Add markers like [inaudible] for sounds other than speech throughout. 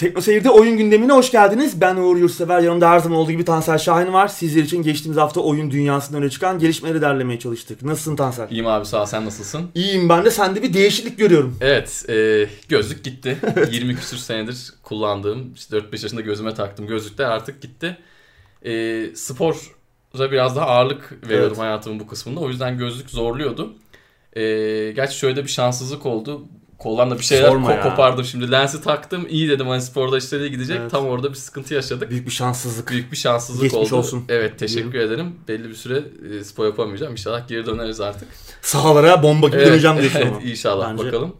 Tekno Seyir'de oyun gündemine hoş geldiniz. Ben Uğur Yurtsever. Yanımda her zaman olduğu gibi Tansel Şahin var. Sizler için geçtiğimiz hafta oyun dünyasından öne çıkan gelişmeleri derlemeye çalıştık. Nasılsın Tansel? İyiyim abi sağ ol sen nasılsın? İyiyim ben de. Sende bir değişiklik görüyorum. Evet e, gözlük gitti. [laughs] 20 küsür senedir kullandığım işte 4-5 yaşında gözüme taktım gözlükler artık gitti. E, spora biraz daha ağırlık veriyorum Evet. hayatımın bu kısmında. O yüzden gözlük zorluyordu. E, gerçi şöyle de bir şanssızlık oldu. Kollarımda bir şeyler Sorma ko- ya. kopardım şimdi. Lensi taktım. iyi dedim hani sporda işleri gidecek. Evet. Tam orada bir sıkıntı yaşadık. Büyük bir şanssızlık. Büyük bir şanssızlık Geçmiş oldu. olsun. Evet teşekkür ederim. Belli bir süre e, spor yapamayacağım. İnşallah geri döneriz artık. Sahalara bomba gibi döneceğim [laughs] diyorsun evet, ama. inşallah Bence- bakalım.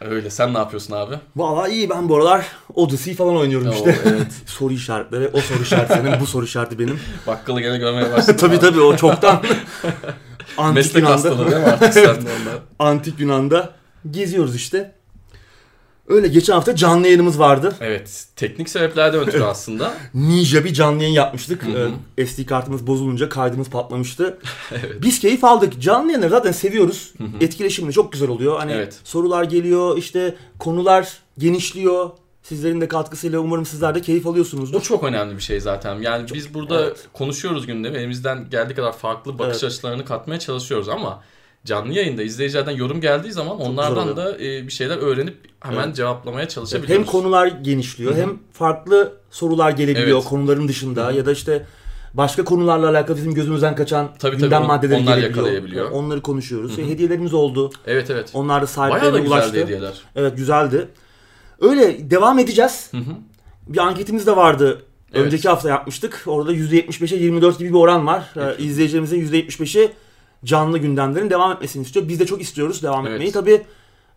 Öyle sen ne yapıyorsun abi? Valla iyi ben bu aralar Odyssey falan oynuyorum Oo, işte. evet. [laughs] soru işaretleri. O soru işareti senin, bu soru işareti benim. [laughs] Bakkalı gene görmeye başladım. tabii abi. tabii o çoktan. Antik Meslek hastalığı Yunan'da, değil mi artık onlar? Antik Yunan'da geziyoruz işte. Öyle geçen hafta canlı yayınımız vardı. Evet. Teknik sebeplerden ötürü [laughs] aslında. Ninja bir canlı yayın yapmıştık. Hı hı. Ee, SD kartımız bozulunca kaydımız patlamıştı. [laughs] Biz keyif aldık. Canlı yayınları zaten seviyoruz. Etkileşimli çok güzel oluyor. Hani Evet. sorular geliyor, işte konular genişliyor. Sizlerin de katkısıyla umarım sizler de keyif Bu alıyorsunuzdur. çok önemli bir şey zaten. Yani biz burada Evet. konuşuyoruz gündemi. Elimizden geldiği kadar farklı bakış Evet. açılarını katmaya çalışıyoruz ama canlı yayında izleyicilerden yorum geldiği zaman güzel onlardan da e, bir şeyler öğrenip hemen Evet. cevaplamaya Hem çalışabiliyoruz. konular genişliyor Hı hı. hem farklı sorular gelebiliyor Evet. konuların dışında Hı hı. ya da işte başka konularla alakalı bizim gözümüzden kaçan Tabii, tabii, gündem on- maddeleri onlar gelebiliyor. yakalayabiliyor. Onları konuşuyoruz. Hı hı. Hediyelerimiz oldu. Evet evet. Onlar da Bayağı da sahiplerine ulaştı. hediyeler. Evet güzeldi. Öyle devam edeceğiz. Hı hı. Bir anketimiz de vardı. Evet. Önceki hafta yapmıştık. Orada %75'e 24 gibi bir oran var. Peki. İzleyicilerimizin %75'i canlı gündemlerin devam etmesini istiyor. Biz de çok istiyoruz devam Evet. etmeyi. Tabii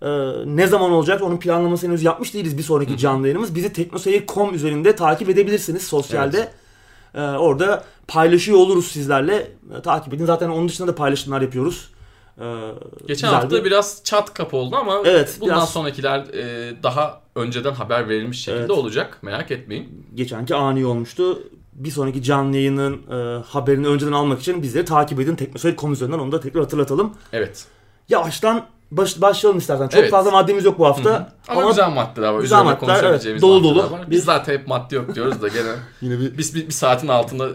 e, ne zaman olacak onun planlamasını henüz yapmış değiliz bir sonraki canlı yayınımız. Bizi teknoseyir.com üzerinde takip edebilirsiniz sosyalde. Ee, orada paylaşıyor oluruz sizlerle. Ee, takip edin. Zaten onun dışında da paylaşımlar yapıyoruz. Ee, Geçen güzeldi. hafta biraz çat kapı oldu ama Evet, bundan biraz- sonrakiler e, daha önceden haber verilmiş şekilde Evet. olacak. Merak etmeyin. geçenki ani olmuştu. Bir sonraki canlı yayının e, haberini önceden almak için bizleri takip edin. Teknoseyir.com üzerinden onu da tekrar hatırlatalım. Evet. Yavaştan baş, başlayalım istersen. Çok Evet. fazla maddemiz yok bu hafta. Hı hı. Ama, güzel maddeler var. güzel Üzerine maddeler, evet. Dolu dolu. Var. Biz- Biz zaten hep madde yok diyoruz da gene [laughs] Yine bir biz bir, bir saatin altında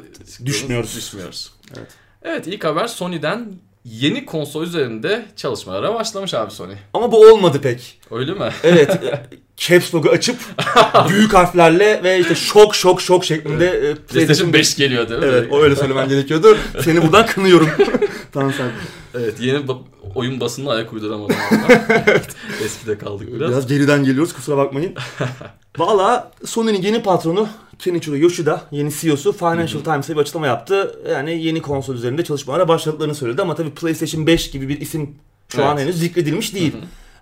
Düşmüyoruz. düşmüyoruz. Evet. Evet ilk haber Sony'den yeni konsol üzerinde çalışmalara başlamış abi Sony. ama bu olmadı pek. Öyle mi? Evet. e, Caps logo açıp [laughs] büyük harflerle ve işte şok şok şok şeklinde e, PlayStation 5 geliyor değil mi? Evet o öyle söylemen gerekiyordu. Seni buradan kınıyorum. [laughs] tamam sen. Evet yeni ba- oyun basınına ayak uyduramadım. [laughs] ama. Eskide kaldık biraz. Biraz geriden geliyoruz kusura bakmayın. [laughs] Valla Sony'nin yeni patronu Kenichiro Yoshida, yeni CEO'su Financial Times'e bir açıklama yaptı. Yani yeni konsol üzerinde çalışmalara başladıklarını söyledi ama tabii PlayStation 5 gibi bir isim şu an Evet. henüz zikredilmiş değil.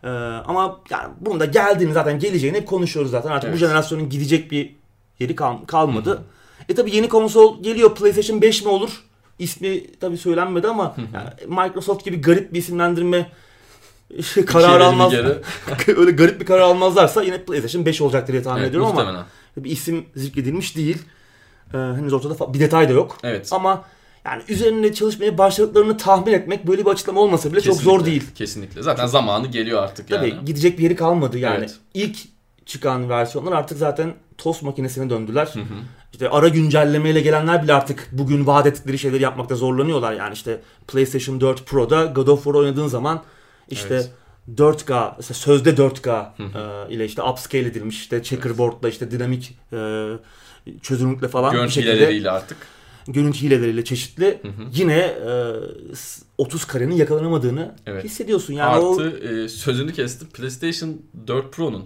Ee, ama yani bunun da geldiğini zaten geleceğini hep konuşuyoruz zaten. Artık bu Evet. jenerasyonun gidecek bir yeri kal- kalmadı. E tabii yeni konsol geliyor PlayStation 5 mi olur? İsmi tabii söylenmedi ama yani Microsoft gibi garip bir isimlendirme [laughs] şey, karar almaz. [laughs] öyle garip bir karar almazlarsa yine PlayStation 5 olacaktır diye tahmin Evet, ediyorum ama bir isim zikredilmiş değil. Ee, henüz ortada bir detay da yok. Evet. Ama yani üzerinde çalışmaya başladıklarını tahmin etmek böyle bir açıklama olmasa bile çok zor Kesinlikle, değil. Kesinlikle. Zaten zamanı geliyor artık Tabii yani. gidecek bir yeri kalmadı yani. Evet. İlk çıkan versiyonlar artık zaten tost makinesine döndüler. İşte ara güncellemeyle gelenler bile artık bugün vaat ettikleri şeyleri yapmakta zorlanıyorlar. Yani işte PlayStation 4 Pro'da God of War oynadığın zaman işte Evet. 4K, mesela sözde 4K e, ile işte upscale edilmiş işte checkerboard'la işte dinamik e, çözünürlükle falan bir Görüntü şekilde hileleriyle artık. görüntü hileleriyle çeşitli yine e, 30 karenin yakalanamadığını Evet. hissediyorsun. Yani o Artı e, sözünü kestim. PlayStation 4 Pro'nun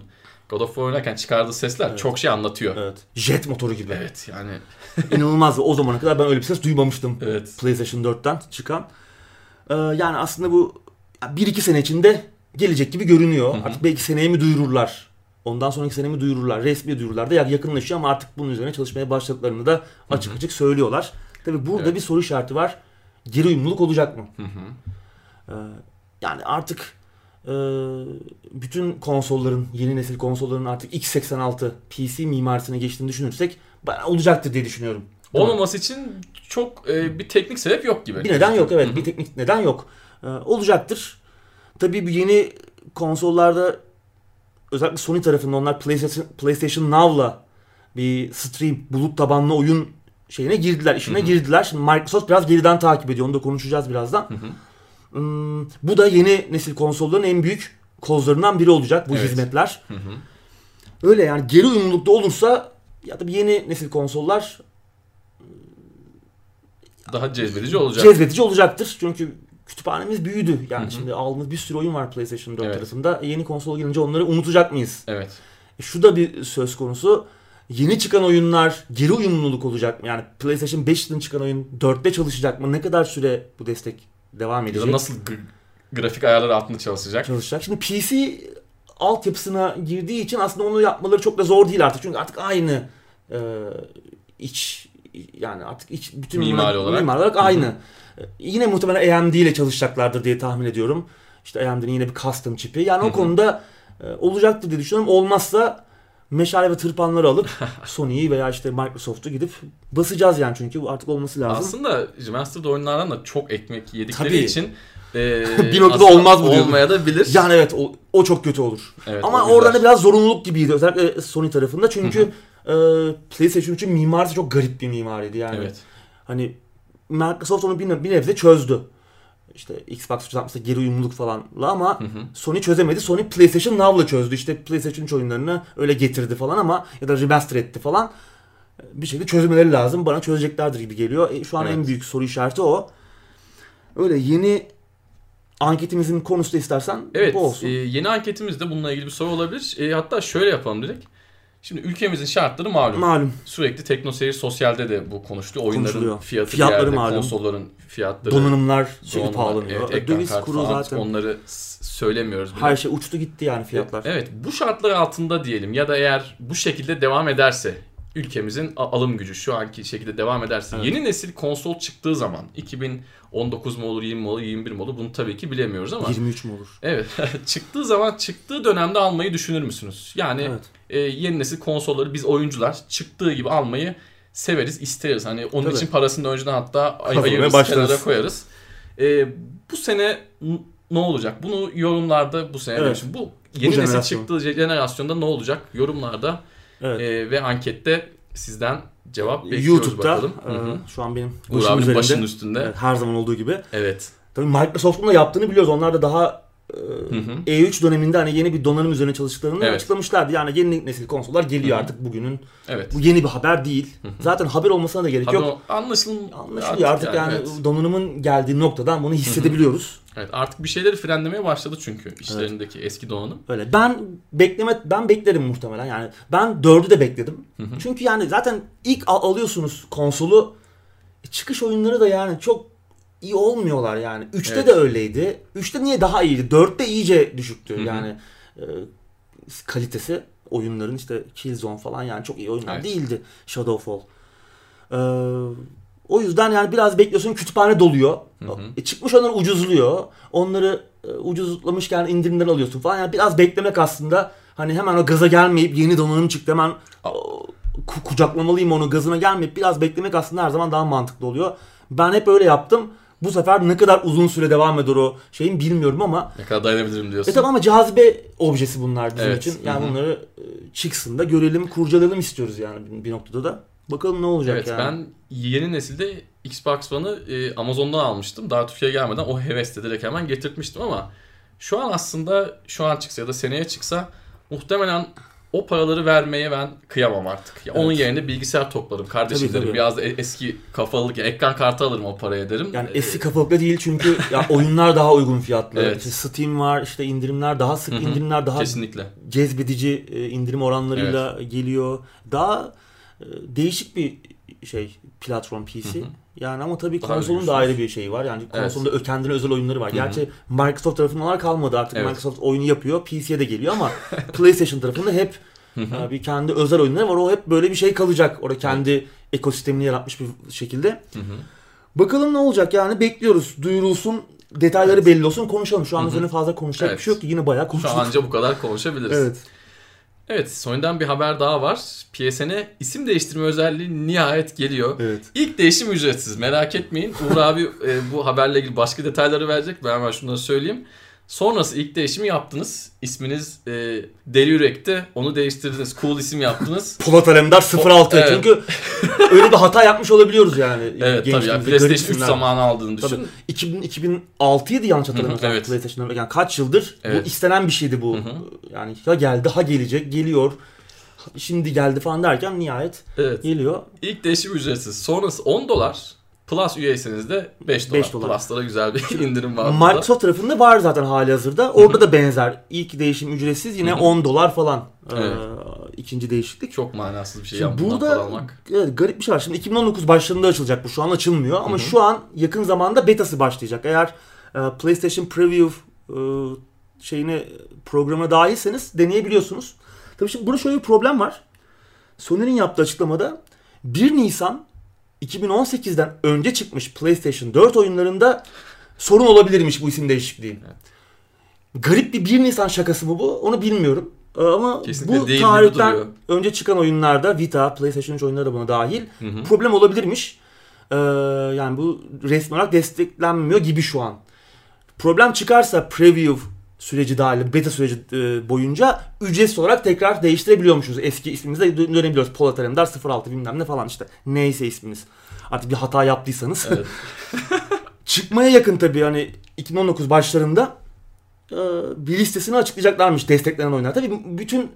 God of War oynarken çıkardığı sesler çok şey anlatıyor. Evet, evet, jet motoru gibi. yani [laughs] İnanılmaz. O zamana kadar ben öyle bir ses duymamıştım. evet. PlayStation 4'ten çıkan. Ee, yani aslında bu 1-2 sene içinde gelecek gibi görünüyor. Artık belki seneye mi duyururlar? Ondan sonraki sene mi duyururlar? Resmi duyururlar da yakınlaşıyor ama artık bunun üzerine çalışmaya başladıklarını da açık açık söylüyorlar. Tabi burada Evet. bir soru işareti var. Geri uyumluluk olacak mı? Ee, yani artık e, bütün konsolların, yeni nesil konsolların artık x86 PC mimarisine geçtiğini düşünürsek bayağı olacaktır diye düşünüyorum. Olmaması için çok e, bir teknik sebep yok gibi. Bir neden yok evet. Bir teknik neden yok. Ee, olacaktır. Tabii bu yeni konsollarda özellikle Sony tarafında onlar PlayStation, PlayStation Now'la bir stream bulut tabanlı oyun şeyine girdiler, işine Hı hı. girdiler. Şimdi Microsoft biraz geriden takip ediyor. Onu da konuşacağız birazdan. Hı hı. Hmm, bu da yeni nesil konsolların en büyük kozlarından biri olacak bu Evet. hizmetler. Hı hı. Öyle yani geri uyumlulukta olursa ya da yeni nesil konsollar Daha cezbedici olacak. cezbedici olacaktır. Çünkü kütüphanemiz büyüdü. Yani Hı hı. şimdi aldığımız bir sürü oyun var PlayStation 4 Evet. tarafında. E, Yeni konsol gelince onları unutacak mıyız? Evet. E, şu da bir söz konusu. Yeni çıkan oyunlar geri uyumluluk olacak mı? Yani PlayStation 5 için çıkan oyun 4'te çalışacak mı? Ne kadar süre bu destek devam Ya edecek? da nasıl grafik ayarları altında çalışacak? çalışacak? Şimdi PC altyapısına girdiği için aslında onu yapmaları çok da zor değil artık. Çünkü artık aynı e, iç yani artık iç bütün Mimari olarak. mimari olarak aynı. E, Yine muhtemelen AMD ile çalışacaklardır diye tahmin ediyorum. İşte AMD'nin yine bir custom çipi. Yani Hı o konuda e, olacaktır diye düşünüyorum. Olmazsa meşale ve tırpanları alıp [laughs] Sony'yi veya işte Microsoft'u gidip basacağız yani çünkü bu artık olması lazım. Aslında remastered oyunlardan da çok ekmek yedikleri Tabii. için [laughs] e, Bir noktada olmaz bu. Olmaya da bilir. Yani evet o, o çok kötü olur. Evet, Ama o güzel. oradan da biraz zorunluluk gibiydi özellikle Sony tarafında çünkü e, PlayStation 3'ün mimarisi çok garip bir mimariydi yani. Evet. Hani Microsoft onu bir, bir nebze çözdü. İşte Xbox 360'da geri uyumluluk falanla ama Hı hı. Sony çözemedi. Sony PlayStation Now'la çözdü. İşte PlayStation 3 oyunlarını öyle getirdi falan ama ya da remaster etti falan. Bir şekilde çözmeleri lazım. Bana çözeceklerdir gibi geliyor. E, şu an Evet. en büyük soru işareti o. Öyle yeni anketimizin konusu da istersen Evet, bu olsun. e, yeni anketimizde bununla ilgili bir soru olabilir. E, hatta şöyle yapalım direkt. Şimdi ülkemizin şartları malum. Malum. Sürekli teknoseyir sosyalde de bu konuşuluyor. Oyunların Konuşuluyor. fiyatı Fiyatları bir yerde, malum. konsolların fiyatları. Donanımlar sürekli pahalanıyor. Evet, ekran Döviz kartı kuru falan, zaten. Onları s- söylemiyoruz bile. Her şey uçtu gitti yani fiyatlar. Evet bu şartlar altında diyelim ya da eğer bu şekilde devam ederse ülkemizin a- alım gücü şu anki şekilde devam ederse Evet. yeni nesil konsol çıktığı zaman 2019 mu olur 20 mi olur 21 mi olur bunu tabii ki bilemiyoruz ama 23 mü olur? evet [laughs] çıktığı zaman çıktığı dönemde almayı düşünür müsünüz? Yani Evet. E, yeni nesil konsolları biz oyuncular çıktığı gibi almayı severiz, isteriz. Hani onun Tabii. için parasını da önceden hatta ay- ayırırız, başlarız. kenara koyarız. E, bu sene ne olacak? Bunu yorumlarda bu sene Evet. demişim. Bu yeni nesil jenerasyon. çıktığı jenerasyonda ne olacak? Yorumlarda Evet. e, ve ankette sizden cevap bekliyoruz YouTube'da bakalım. hı. şu an benim başım üzerinde. başının üstünde. Evet, her zaman olduğu gibi. Evet. Tabii Microsoft'un da yaptığını biliyoruz. Onlar da daha Hı hı. E3 döneminde hani yeni bir donanım üzerine çalıştıklarını Evet. açıklamışlardı. Yani yeni nesil konsollar geliyor Hı hı. artık bugünün. Evet. Bu yeni bir haber değil. hı. Zaten haber olmasına da gerek Tabii yok. anlaşılın Anlaşılıyor artık yani, evet. donanımın geldiği noktadan bunu hissedebiliyoruz. Evet artık bir şeyleri frenlemeye başladı çünkü işlerindeki eski donanım. Öyle. Ben bekleme ben beklerim muhtemelen. Yani ben 4'ü de bekledim. Hı hı. Çünkü yani zaten ilk al- alıyorsunuz konsolu e, çıkış oyunları da yani çok iyi olmuyorlar yani. 3'te Evet. de öyleydi. 3'te niye daha iyiydi? 4'te iyice düşüktü. Hı hı. Yani e, kalitesi oyunların işte Killzone falan yani çok iyi oyunlar Evet. değildi Shadowfall. Ee, o yüzden yani biraz bekliyorsun kütüphane doluyor. Hı hı. E, çıkmış onlar ucuzluyor. Onları e, ucuzlamışken indirimden alıyorsun falan. Yani biraz beklemek aslında hani hemen o gaza gelmeyip yeni donanım çıktı hemen o, kucaklamalıyım onu gazına gelmeyip biraz beklemek aslında her zaman daha mantıklı oluyor. Ben hep öyle yaptım. Bu sefer ne kadar uzun süre devam eder o şeyin bilmiyorum ama Ne kadar dayanabilirim diyorsun. e tabi ama cazibe objesi bunlar bizim Evet. için. Yani Hı hı. bunları e, çıksın da görelim, kurcalayalım istiyoruz yani bir- bir noktada da. Bakalım ne olacak Evet yani. ben yeni nesilde Xbox One'ı e, Amazon'dan almıştım. Daha Türkiye'ye gelmeden o hevesle direkt hemen getirtmiştim ama şu an aslında şu an çıksa ya da seneye çıksa muhtemelen o paraları vermeye ben kıyamam artık. Ya Onun Evet. yerine bilgisayar toplarım kardeşim Tabii, derim. tabii. Biraz da e- eski kafalılık ya ekran kartı alırım o paraya derim. Yani Ee, eski kafalıkta değil çünkü ya oyunlar daha uygun fiyatlı. Evet. İşte Steam var, işte indirimler daha sık indirimler daha kesinlikle. cezbedici e, indirim oranlarıyla geliyor. Daha e, değişik bir şey platform PC. Hı hı. Yani ama tabii Daha konsolun da ayrı bir şeyi var. Yani Evet. konsolunda ö- kendine özel oyunları var. Gerçi Microsoft tarafından kalmadı artık. Evet. Microsoft oyunu yapıyor. PC'ye de geliyor ama [laughs] PlayStation tarafında hep Hı hı. e, bir kendi özel oyunları var. O hep böyle bir şey kalacak. Orada kendi ekosistemini yaratmış bir şekilde. Hı hı. Bakalım ne olacak yani bekliyoruz. Duyurulsun, detayları belli olsun, konuşalım. Şu an üzerine fazla konuşacak Evet. bir şey yok ki. Yine bayağı Şu konuştuk. an anca bu kadar konuşabiliriz. Evet. Evet Sony'den bir haber daha var. PSN'e isim değiştirme özelliği nihayet geliyor. Evet. İlk değişim ücretsiz merak etmeyin. Uğur abi e, bu haberle ilgili başka detayları verecek. Ben hemen şunları söyleyeyim. Sonrası ilk değişimi yaptınız. İsminiz e, Deri Yürek'ti. Onu değiştirdiniz. Cool isim yaptınız. [laughs] Polat Alemdar 06. Evet. Çünkü öyle bir hata yapmış olabiliyoruz yani. [laughs] evet tabii ya. PlayStation 3 isimler. zamanı aldığını düşün. Tabii. 2000, 2006 ydı yanlış hatırlamıyorsam evet. PlayStation'da. Yani kaç yıldır Evet. bu istenen bir şeydi bu. Hı hı. Yani ya geldi ha gelecek geliyor. Şimdi geldi falan derken nihayet Evet. geliyor. İlk değişim ücretsiz. Sonrası 10 dolar. Plus üyeyseniz de 5 dolar. 5 dolar. Plus'lara güzel bir indirim var. burada. Microsoft tarafında var zaten hali hazırda. Orada da benzer. İlk değişim ücretsiz yine Hı hı. 10 dolar falan. Evet. Ee, ikinci değişiklik. Çok manasız bir şey. Şimdi burada evet, garip bir şey var. Şimdi 2019 başlarında açılacak bu. Şu an açılmıyor ama Hı hı. şu an yakın zamanda betası başlayacak. Eğer e, PlayStation Preview e, şeyine programına dahilseniz deneyebiliyorsunuz. Tabii şimdi burada şöyle bir problem var. Sony'nin yaptığı açıklamada 1 Nisan 2018'den önce çıkmış PlayStation 4 oyunlarında sorun olabilirmiş bu isim değişikliği. Garip bir 1 Nisan şakası mı bu? Onu bilmiyorum. Ee, Ama Kesinlikle bu değil tarihten önce çıkan oyunlarda Vita, PlayStation 3 oyunları da buna dahil Hı hı. problem olabilirmiş. Ee, yani bu resmi olarak desteklenmiyor gibi şu an. Problem çıkarsa preview süreci dahil, beta süreci e, boyunca ücretsiz olarak tekrar değiştirebiliyormuşuz. Eski ismimize dö- dönebiliyoruz. Polat Alemdar 06 bilmem ne falan işte. Neyse isminiz. Artık bir hata yaptıysanız. Evet. [laughs] Çıkmaya yakın tabii hani 2019 başlarında e, bir listesini açıklayacaklarmış desteklenen oyunlar. Tabii bütün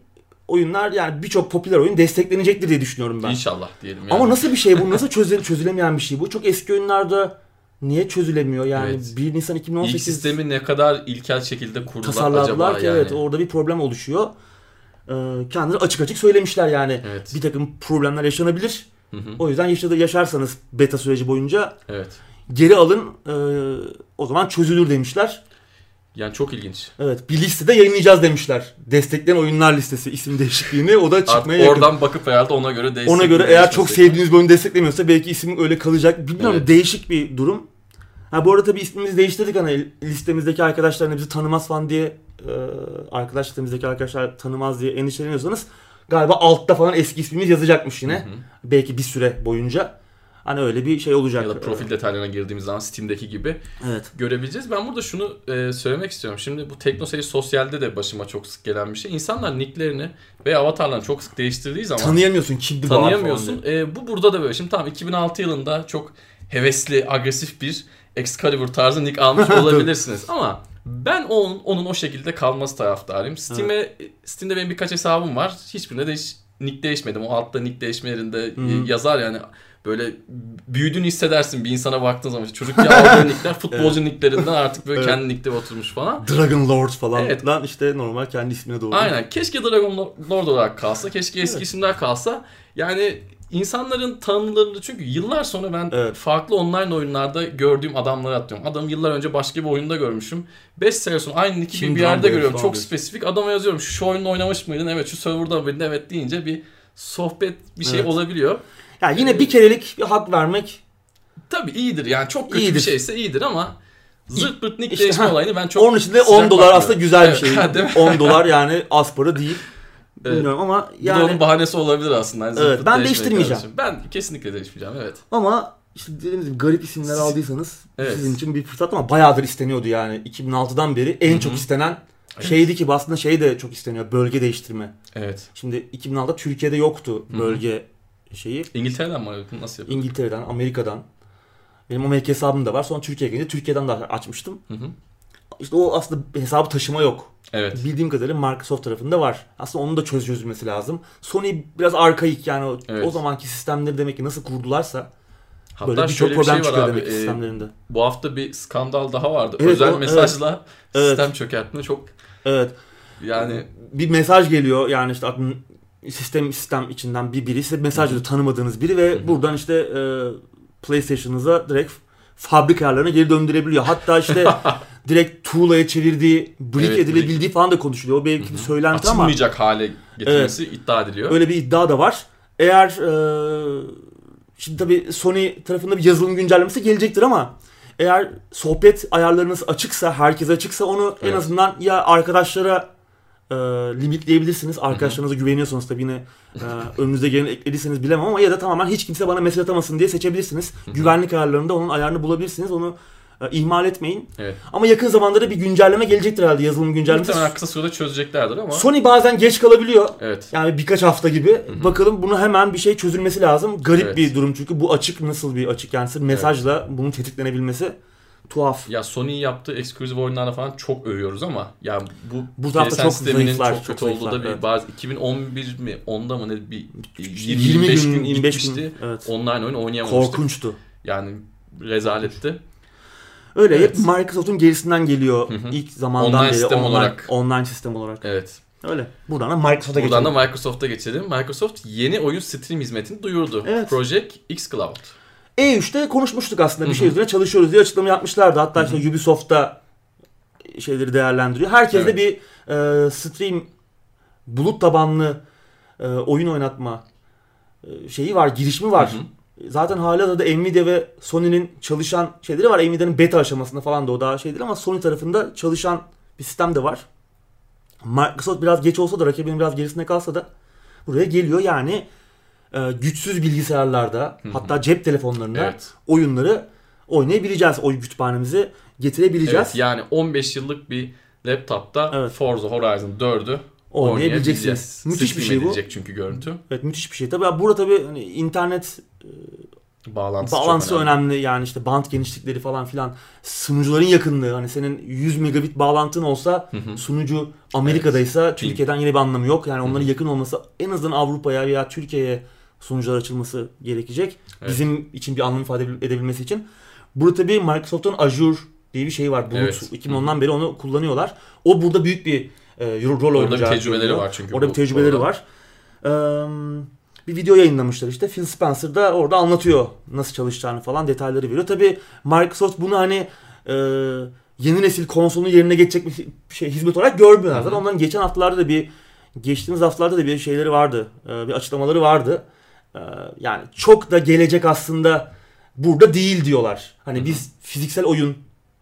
oyunlar yani birçok popüler oyun desteklenecektir diye düşünüyorum ben. İnşallah diyelim yani. Ama nasıl bir şey bu? Nasıl çöze, çözülemeyen bir şey bu? Çok eski oyunlarda niye çözülemiyor? Yani Evet. 1 Nisan İlk 2018 sistemi ne kadar ilkel şekilde kurdular tasarladılar acaba ki yani. evet orada bir problem oluşuyor. Ee, kendileri açık açık söylemişler yani. Evet. Bir takım problemler yaşanabilir. Hı hı. O yüzden yaşadı yaşarsanız beta süreci boyunca Evet. geri alın ee, o zaman çözülür demişler. Yani çok ilginç. Evet bir listede yayınlayacağız demişler. Destekleyen oyunlar listesi isim değişikliğini o da Artık çıkmaya yakın. oradan bakıp herhalde ona göre değişsin. Ona göre eğer çok sevdiğiniz bir oyunu desteklemiyorsa belki isim öyle kalacak. Bilmiyorum Evet. değişik bir durum. Ha bu arada tabii ismimizi değiştirdik hani listemizdeki arkadaşlar bizi tanımaz falan diye e, arkadaş listemizdeki arkadaşlar tanımaz diye endişeleniyorsanız galiba altta falan eski ismimiz yazacakmış yine. Hı hı. Belki bir süre boyunca. Hani öyle bir şey olacak. Ya da profil detaylarına girdiğimiz zaman Steam'deki gibi Evet. görebileceğiz. Ben burada şunu e, söylemek istiyorum. Şimdi bu teknoseyir sosyalde de başıma çok sık gelen bir şey. İnsanlar nicklerini veya avatarlarını çok sık değiştirdiği zaman Tanıyamıyorsun kimdi tanıyamıyorsun. E, bu burada da böyle. Şimdi tamam 2006 yılında çok hevesli, agresif bir Excalibur tarzı nick almış [laughs] olabilirsiniz. Ama ben onun, onun o şekilde kalması taraftarıyım. Steam'e, Steam'de benim birkaç hesabım var. Hiçbirinde de hiç nick değişmedim. O altta nick değişme yerinde e, Hı. yazar yani. Böyle büyüdüğünü hissedersin bir insana baktığın zaman. Çocuk ya aldığı [laughs] nickler futbolcu nicklerinden artık böyle Evet. kendi nickleri oturmuş falan. Dragon Lord falan. Evet. Lan işte normal kendi ismine doğru. Aynen. Keşke Dragon Lord olarak kalsa. Keşke eski Evet. isimler kalsa. Yani insanların tanımlarını çünkü yıllar sonra ben Evet. farklı online oyunlarda gördüğüm adamları atıyorum. Adamı yıllar önce başka bir oyunda görmüşüm. 5 sene sonra aynı nick'i Kim bir yerde görüyorum. Çok diyorsun. spesifik. Adama yazıyorum. Şu, oyunda oynamış mıydın? Evet. Şu serverda mıydın? Evet deyince bir sohbet bir şey Evet. olabiliyor. Yani yine bir kerelik bir hak vermek Tabii iyidir. Yani çok kötü İyidir. bir şeyse iyidir ama zırt pırt nick İşte, değişme ha. olayını ben çok Onun için de sıcak 10 dolar aslında güzel bir şey. [laughs] değil mi? 10 dolar yani az para değil. [laughs] Evet. Bilmiyorum ama Bu da yani onun bahanesi olabilir aslında. Zırt Evet, ben değiştirmeyeceğim. karşı. Ben kesinlikle değişmeyeceğim evet. ama işte dediğimiz gibi garip isimler aldıysanız Evet. sizin için bir fırsat ama bayağıdır isteniyordu yani. 2006'dan beri en Hı hı. çok istenen Evet. şeydi ki aslında şey de çok isteniyor. Bölge değiştirme. Evet. Şimdi 2006'da Türkiye'de yoktu Hı hı. Şeyi. İngiltere'den mi arıyordun? Nasıl yapıyordun? İngiltere'den, Amerika'dan. Benim Amerika hesabım da var. Sonra Türkiye'ye gelince Türkiye'den de açmıştım. Hı hı. İşte o aslında hesabı taşıma yok. Evet. Bildiğim kadarıyla Microsoft tarafında var. Aslında onun da çöz çözülmesi lazım. Sony biraz arkaik yani o, Evet. o zamanki sistemleri demek ki nasıl kurdularsa Hatta böyle birçok bir problem şey var çıkıyor abi. demek e, sistemlerinde. bu hafta bir skandal daha vardı. Evet, Özel o- mesajla Evet. sistem çökertme çok Evet. yani Bir mesaj geliyor yani işte sistem sistem içinden bir biri size mesaj veriyor tanımadığınız biri ve Hı hı. buradan işte e, PlayStation'ınıza direkt fabrika ayarlarına geri döndürebiliyor. Hatta işte [laughs] direkt tuğlaya çevirdiği, brick Evet, edilebildiği falan da konuşuluyor. O belki bir söylenti ama açılmayacak hale getirmesi iddia ediliyor. Öyle bir iddia da var. Eğer e, şimdi tabii Sony tarafında bir yazılım güncellemesi gelecektir ama eğer sohbet ayarlarınız açıksa, herkese açıksa onu en Evet. azından ya arkadaşlara e, limitleyebilirsiniz. Arkadaşlarınıza güveniyorsanız tabii yine e, önünüze gelen eklediyseniz bilemem ama ya da tamamen hiç kimse bana mesaj atamasın diye seçebilirsiniz. Güvenlik ayarlarında onun ayarını bulabilirsiniz. Onu E, ihmal etmeyin. Evet. Ama yakın zamanda da bir güncelleme gelecektir herhalde yazılım güncellemesi. Muhtemelen kısa sürede çözeceklerdir ama. Sony bazen geç kalabiliyor. Evet. Yani birkaç hafta gibi. Bakalım bunu hemen bir şey çözülmesi lazım. Garip Evet. bir durum çünkü bu açık nasıl bir açık yani mesajla bunun tetiklenebilmesi tuhaf. Ya Sony'nin yaptığı eksklusif oyunlarla falan çok övüyoruz ama ya bu Bu tarafta PSN çok zayıflar, çok çok kötü olduğu da bir evet. bazı 2011 mi 10'da mı ne bir 20 25 gün, gün 25 gitmişti. gün. Evet. Online oyun oynayamamıştık. Korkunçtu. Yani rezaletti. Öyle Evet. hep Microsoft'un gerisinden geliyor Hı hı. ilk zamandan Online beri sistem online, olarak. online sistem olarak. Evet. Öyle. Buradan da Microsoft'a Buradan geçelim. da Microsoft'a geçelim. Microsoft yeni oyun stream hizmetini duyurdu. Evet. Project X Cloud. E3'te konuşmuştuk aslında bir Hı şey hı. üzerine çalışıyoruz diye açıklama yapmışlardı. Hatta işte Ubisoft'ta şeyleri değerlendiriyor. Herkes de Evet. bir e, stream bulut tabanlı e, oyun oynatma e, şeyi var, girişimi var. Hı Zaten hala da Nvidia ve Sony'nin çalışan şeyleri var. Nvidia'nın beta aşamasında falan da o daha şeydir ama Sony tarafında çalışan bir sistem de var. Microsoft biraz geç olsa da rakibinin biraz gerisinde kalsa da buraya geliyor. Yani e, güçsüz bilgisayarlarda Hı hı. hatta cep telefonlarında Evet. oyunları oynayabileceğiz. Oyun kütüphanemizi getirebileceğiz. Evet yani 15 yıllık bir laptopta Evet. Forza Horizon 4'ü Oynayabileceksiniz. Müthiş bir şey bu. çünkü görüntü. Evet müthiş bir şey. Tabii burada tabii hani internet Bağlantısı, Bağlantısı çok önemli. önemli. yani işte band genişlikleri falan filan sunucuların yakınlığı hani senin 100 megabit bağlantın olsa Hı hı. sunucu Amerika'daysa Türkiye'den yine bir anlamı yok. Yani onların Hı hı. yakın olması en azından Avrupa'ya veya Türkiye'ye sunucular açılması gerekecek. Evet. Bizim için bir anlam ifade edebilmesi için. Burada tabii Microsoft'un Azure diye bir şey var. Bulut Evet. 2010'dan beri onu kullanıyorlar. O burada büyük bir e, rol Orada bir oynayacağı tecrübeleri söyleniyor. var çünkü. Orada bu bir tecrübeleri var. Ee, bir video yayınlamışlar işte. Phil Spencer da orada anlatıyor nasıl çalışacağını falan detayları veriyor. Tabii Microsoft bunu hani e, yeni nesil konsolun yerine geçecek bir şey hizmet olarak görmüyorlar. Zaten onların geçen haftalarda da bir geçtiğimiz haftalarda da bir şeyleri vardı. E, bir açıklamaları vardı. E, yani çok da gelecek aslında burada değil diyorlar. Hani Hı hı. biz fiziksel oyun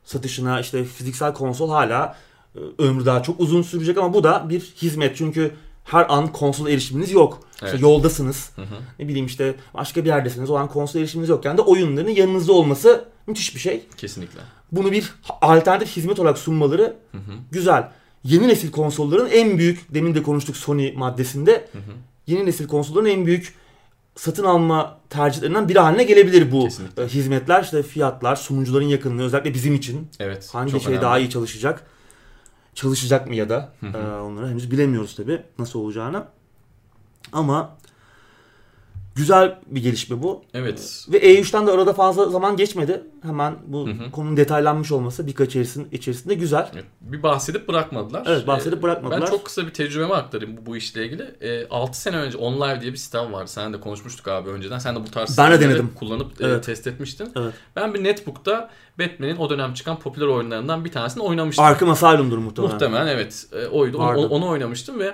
satışına işte fiziksel konsol hala e, ömrü daha çok uzun sürecek ama bu da bir hizmet. Çünkü her an konsola erişiminiz yok. İşte Evet. yoldasınız. Hı hı. Ne bileyim işte başka bir yerdesiniz. O an konsola erişiminiz yokken de oyunların yanınızda olması müthiş bir şey. Kesinlikle. Bunu bir alternatif hizmet olarak sunmaları Hı hı. güzel. Yeni nesil konsolların en büyük, demin de konuştuk Sony maddesinde, Hı hı. yeni nesil konsolların en büyük satın alma tercihlerinden biri haline gelebilir bu Kesinlikle. e, hizmetler. İşte fiyatlar, sunucuların yakınlığı özellikle bizim için Evet. hangi şey önemli. daha iyi çalışacak? Çalışacak mı ya da? Hı hı. Ee, onları henüz bilemiyoruz tabi nasıl olacağını. Ama güzel bir gelişme bu. Evet. Ve E3'ten de arada fazla zaman geçmedi. Hemen bu Hı hı. konunun detaylanmış olması birkaç içerisinde, içerisinde güzel. Evet, Bir bahsedip bırakmadılar. Evet, bahsedip Ee, bırakmadılar. Ben çok kısa bir tecrübemi aktarayım bu, bu işle ilgili. Ee, 6 sene önce OnLive diye bir sitem vardı. Sen de konuşmuştuk abi önceden. Sen de bu tarz Ben de denedim. kullanıp e, Evet. test etmiştin. Evet. Ben bir netbook'ta Batman'in o dönem çıkan popüler oyunlarından bir tanesini oynamıştım. Arkham Asylum'dur muhtemelen. Muhtemelen evet. E, oydu. Onu- onu oynamıştım ve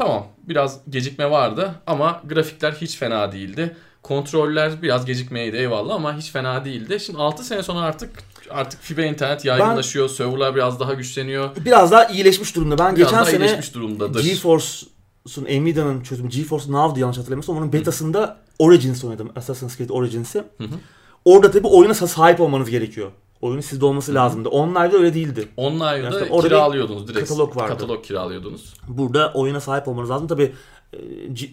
tamam biraz gecikme vardı ama grafikler hiç fena değildi. Kontroller biraz gecikmeydi eyvallah ama hiç fena değildi. Şimdi 6 sene sonra artık artık fiber internet yaygınlaşıyor. Serverlar biraz daha güçleniyor. Biraz daha iyileşmiş durumda. Ben Biraz geçen sene iyileşmiş durumdadır. GeForce'un Nvidia'nın çözümü GeForce Now'dı yanlış hatırlamıyorsam onun betasında Origins oynadım. Assassin's Creed Origins'i. Hı hı. Orada tabi oyuna sahip olmanız gerekiyor. Oyunun sizde olması lazımdı. Online'da öyle değildi. Online'da Yani orada kiralıyordunuz direkt. katalog vardı. Katalog kiralıyordunuz. Burada oyuna sahip olmanız lazım. Tabi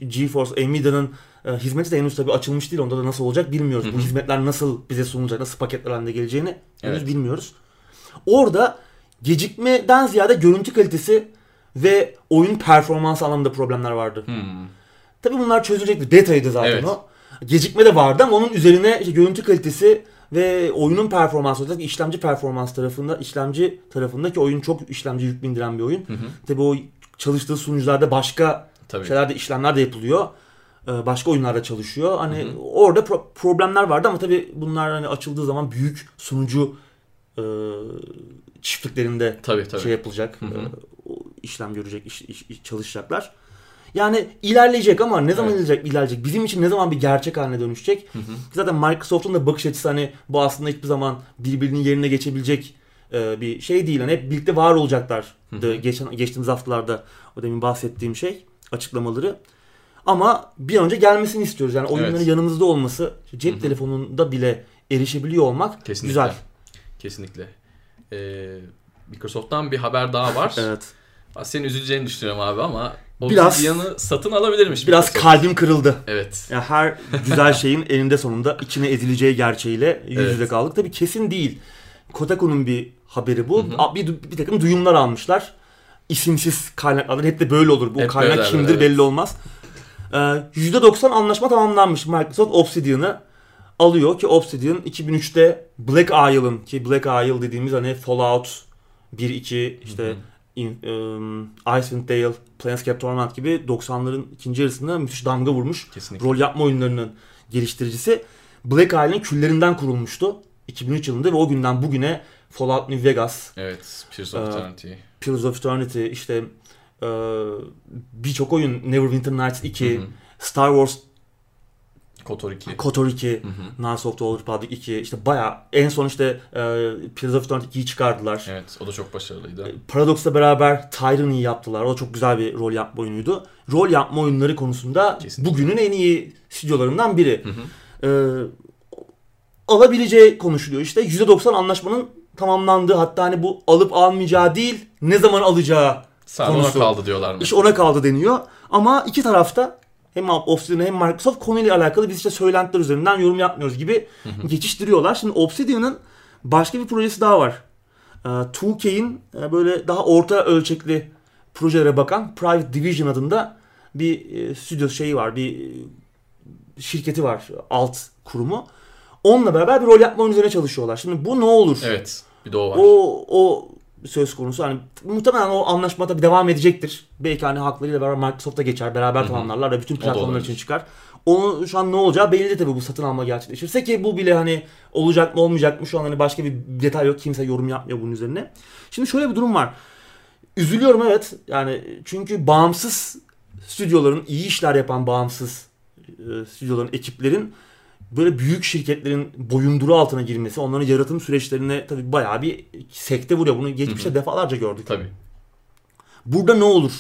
GeForce, Nvidia'nın e, hizmeti de henüz tabi açılmış değil. Onda da nasıl olacak bilmiyoruz. Bu hizmetler nasıl bize sunulacak, nasıl paketler halinde geleceğini henüz Evet. bilmiyoruz. Orada gecikmeden ziyade görüntü kalitesi ve oyun performansı anlamında problemler vardı. Hmm. Tabi bunlar çözülecekti. Beta'ydı zaten Evet. o. Gecikme de vardı ama onun üzerine işte görüntü kalitesi ve oyunun performansı özellikle işlemci performans tarafında işlemci tarafındaki oyun çok işlemci yük bindiren bir oyun. Hı hı. Tabi o çalıştığı sunucularda başka Tabii. şeylerde işlemler de yapılıyor. Ee, Başka oyunlarda çalışıyor. Hani Hı hı. orada pro- problemler vardı ama tabi bunlar hani açıldığı zaman büyük sunucu e, çiftliklerinde Tabii tabii. şey yapılacak. Hı hı. e, işlem görecek, iş- iş- çalışacaklar. Yani ilerleyecek ama ne zaman Evet. ilerleyecek, ilerleyecek? Bizim için ne zaman bir gerçek haline dönüşecek? Hı hı. Zaten Microsoft'un da bakış açısı hani bu aslında hiçbir zaman birbirinin yerine geçebilecek e, bir şey değil. Hani hep birlikte var olacaklar. Geçen geçtiğimiz haftalarda o demin bahsettiğim şey açıklamaları. Ama bir an önce gelmesini istiyoruz. Yani oyunların Evet. yanımızda olması, cep Hı hı. telefonunda bile erişebiliyor olmak Kesinlikle. güzel. Kesinlikle. Ee, Microsoft'tan bir haber daha var. Evet. Senin üzüleceğini düşünüyorum abi ama Biraz- Obsidian'ı satın alabilirmiş. Biraz kalbim kırıldı. Evet. Ya her güzel şeyin eninde sonunda içine ezileceği gerçeğiyle yüz yüze Evet. kaldık. Tabii kesin değil. Kotaku'nun bir haberi bu. Bir, bir takım duyumlar almışlar. İsimsiz kaynaklardan hep de böyle olur. Bu Hep kaynak böyleler, kimdir evet. belli olmaz. Ee, %90 anlaşma tamamlanmış. Microsoft Obsidian'ı alıyor ki Obsidian 2003'te Black Isle'ın ki Black Isle dediğimiz hani Fallout 1 2 işte in, um, Icewind Dale, Planescape Torment gibi 90'ların ikinci yarısında müthiş damga vurmuş Kesinlikle. rol yapma oyunlarının geliştiricisi. Black Isle'ın küllerinden kurulmuştu 2003 yılında ve o günden bugüne Fallout New Vegas, Evet. Pillars of Ee, Eternity. Pillars of Eternity, işte e, birçok oyun Neverwinter Nights 2, Hı hı. Star Wars KOTOR 2. KOTOR 2, Hı hı. Knights of the Old Republic 2, işte bayağı en son işte e, Pillars of Eternity 2'yi çıkardılar. Evet. O da çok başarılıydı. Paradox'la beraber Tyranny'i yaptılar. O da çok güzel bir rol yapma oyunuydu. Rol yapma oyunları konusunda Kesinlikle. bugünün en iyi stüdyolarından biri. Hı hı. Ee, alabileceği konuşuluyor. İşte %90 anlaşmanın tamamlandığı hatta hani bu alıp almayacağı değil ne zaman alacağı ona konusu. kaldı diyorlar mı? iş ona kaldı deniyor. Ama iki tarafta hem Obsidian hem Microsoft konuyla alakalı biz işte söylentiler üzerinden yorum yapmıyoruz gibi geçiştiriyorlar. Şimdi Obsidian'ın başka bir projesi daha var. Ee, 2K'in e, böyle daha orta ölçekli projelere bakan Private Division adında bir e, stüdyo şeyi var. Bir e, şirketi var. Alt kurumu. Onunla beraber bir rol yapma üzerine çalışıyorlar. Şimdi bu ne olur? Evet. Bir de o var. O o söz konusu. Hani muhtemelen o anlaşma tabii devam edecektir. Belki hani haklarıyla beraber Microsoft'a geçer. Beraber tamamlarlar ve bütün platformlar için çıkar. Onun şu an ne olacağı belli de tabii bu satın alma gerçekleşirse ki bu bile hani olacak mı olmayacak mı şu an hani başka bir detay yok. Kimse yorum yapmıyor bunun üzerine. Şimdi şöyle bir durum var. Üzülüyorum evet. Yani çünkü bağımsız stüdyoların iyi işler yapan bağımsız e, stüdyoların ekiplerin böyle büyük şirketlerin boyunduru altına girmesi, onların yaratım süreçlerine tabii bayağı bir sekte vuruyor. Bunu geçmişte defalarca gördük. Tabii. Burada ne olur?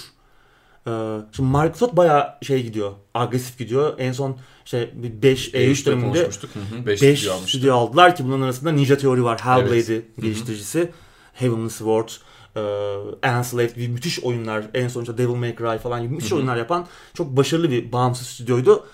Ee, şimdi Microsoft bayağı şey gidiyor, agresif gidiyor. En son işte bir 5 E3 E3'te döneminde konuşmuştuk. 5 5 stüdyo aldılar ki bunların arasında Ninja Theory var, Hellblade'i Evet. Geliştiricisi, Heavenly Sword, e, Enslaved gibi müthiş oyunlar, en sonuçta Devil May Cry falan gibi müthiş Hı hı. oyunlar yapan çok başarılı bir bağımsız stüdyoydu.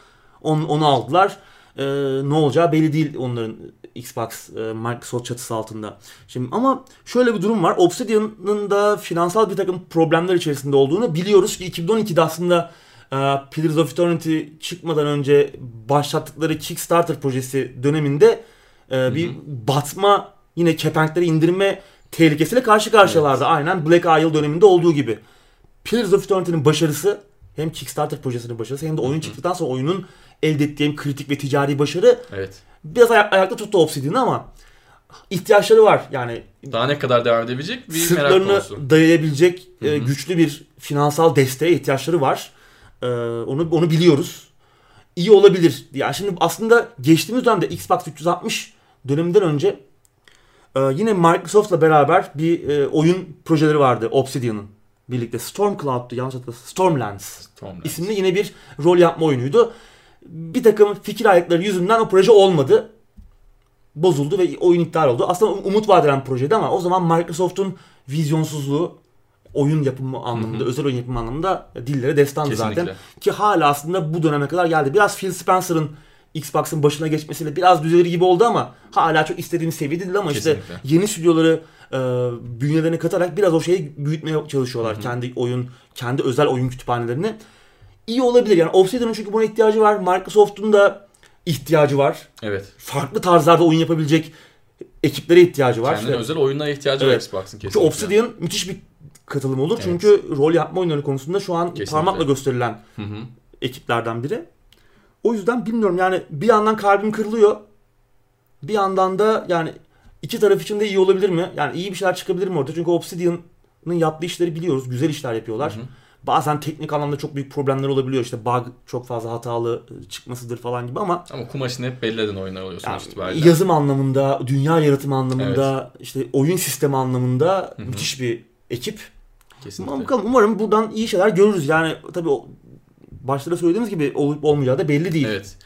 Onu, onu aldılar. E, ne olacağı belli değil onların Xbox, e, Microsoft çatısı altında. Şimdi ama şöyle bir durum var. Obsidian'ın da finansal bir takım problemler içerisinde olduğunu biliyoruz ki 2012'de aslında e, Pillars of Eternity çıkmadan önce başlattıkları Kickstarter projesi döneminde e, bir batma yine kepenkleri indirme tehlikesiyle karşı karşıyalardı. Aynen Black Isle döneminde olduğu gibi. Pillars of Eternity'nin başarısı hem Kickstarter projesinin başarısı hem de oyun çıktıktan sonra oyunun elde ettiği hem kritik ve ticari başarı Evet. biraz ayak- ayakta tuttu Obsidian'ı ama ihtiyaçları var. Yani Daha ne kadar devam edebilecek bir merak konusu. dayayabilecek e, güçlü bir finansal desteğe ihtiyaçları var. E, onu onu biliyoruz. İyi olabilir. Yani şimdi aslında geçtiğimiz dönemde Xbox 360 döneminden önce e, yine Microsoft'la beraber bir e, oyun projeleri vardı Obsidian'ın. Birlikte Stormcloud'du yanlış hatırlamıyorsam. Stormlands Stormlands. isimli yine bir rol yapma oyunuydu. Bir takım fikir ayrılıkları yüzünden o proje olmadı. Bozuldu ve oyun iptal oldu. Aslında umut vadeden projeydi ama o zaman Microsoft'un vizyonsuzluğu oyun yapımı anlamında, Hı hı. özel oyun yapımı anlamında dillere destandı zaten. Kesinlikle. Ki hala aslında bu döneme kadar geldi. Biraz Phil Spencer'ın Xbox'ın başına geçmesiyle biraz düzelir gibi oldu ama hala çok istediğimiz seviyede değil ama işte Kesinlikle. yeni stüdyoları e, bünyelerine katarak biraz o şeyi büyütmeye çalışıyorlar. Hı hı. Kendi oyun, kendi özel oyun kütüphanelerini. İyi olabilir yani Obsidian'ın çünkü buna ihtiyacı var. Microsoft'un da ihtiyacı var. Evet. Farklı tarzlarda oyun yapabilecek ekiplere ihtiyacı var. Kendine İşte- özel oyunlara ihtiyacı Evet. var Xbox'ın çünkü kesinlikle. Obsidian müthiş bir katılım olur. Evet. Çünkü rol yapma oyunları konusunda şu an Kesinlikle. parmakla gösterilen Hı hı. ekiplerden biri. O yüzden bilmiyorum yani bir yandan kalbim kırılıyor. Bir yandan da yani iki taraf için de iyi olabilir mi? Yani iyi bir şeyler çıkabilir mi orada? Çünkü Obsidian'ın yaptığı işleri biliyoruz. Güzel işler yapıyorlar. Hı hı. Bazen teknik anlamda çok büyük problemler olabiliyor. İşte bug çok fazla hatalı çıkmasıdır falan gibi ama Ama kumaşını hep belli eden oyunlar oluyor yani sonuç itibariyle. yazım anlamında, dünya yaratımı anlamında, işte oyun sistemi anlamında Hı hı. müthiş bir ekip. Kesinlikle. Ama bakalım umarım buradan iyi şeyler görürüz. Yani tabii başta da söylediğimiz gibi olup olmayacağı da belli değil. Evet.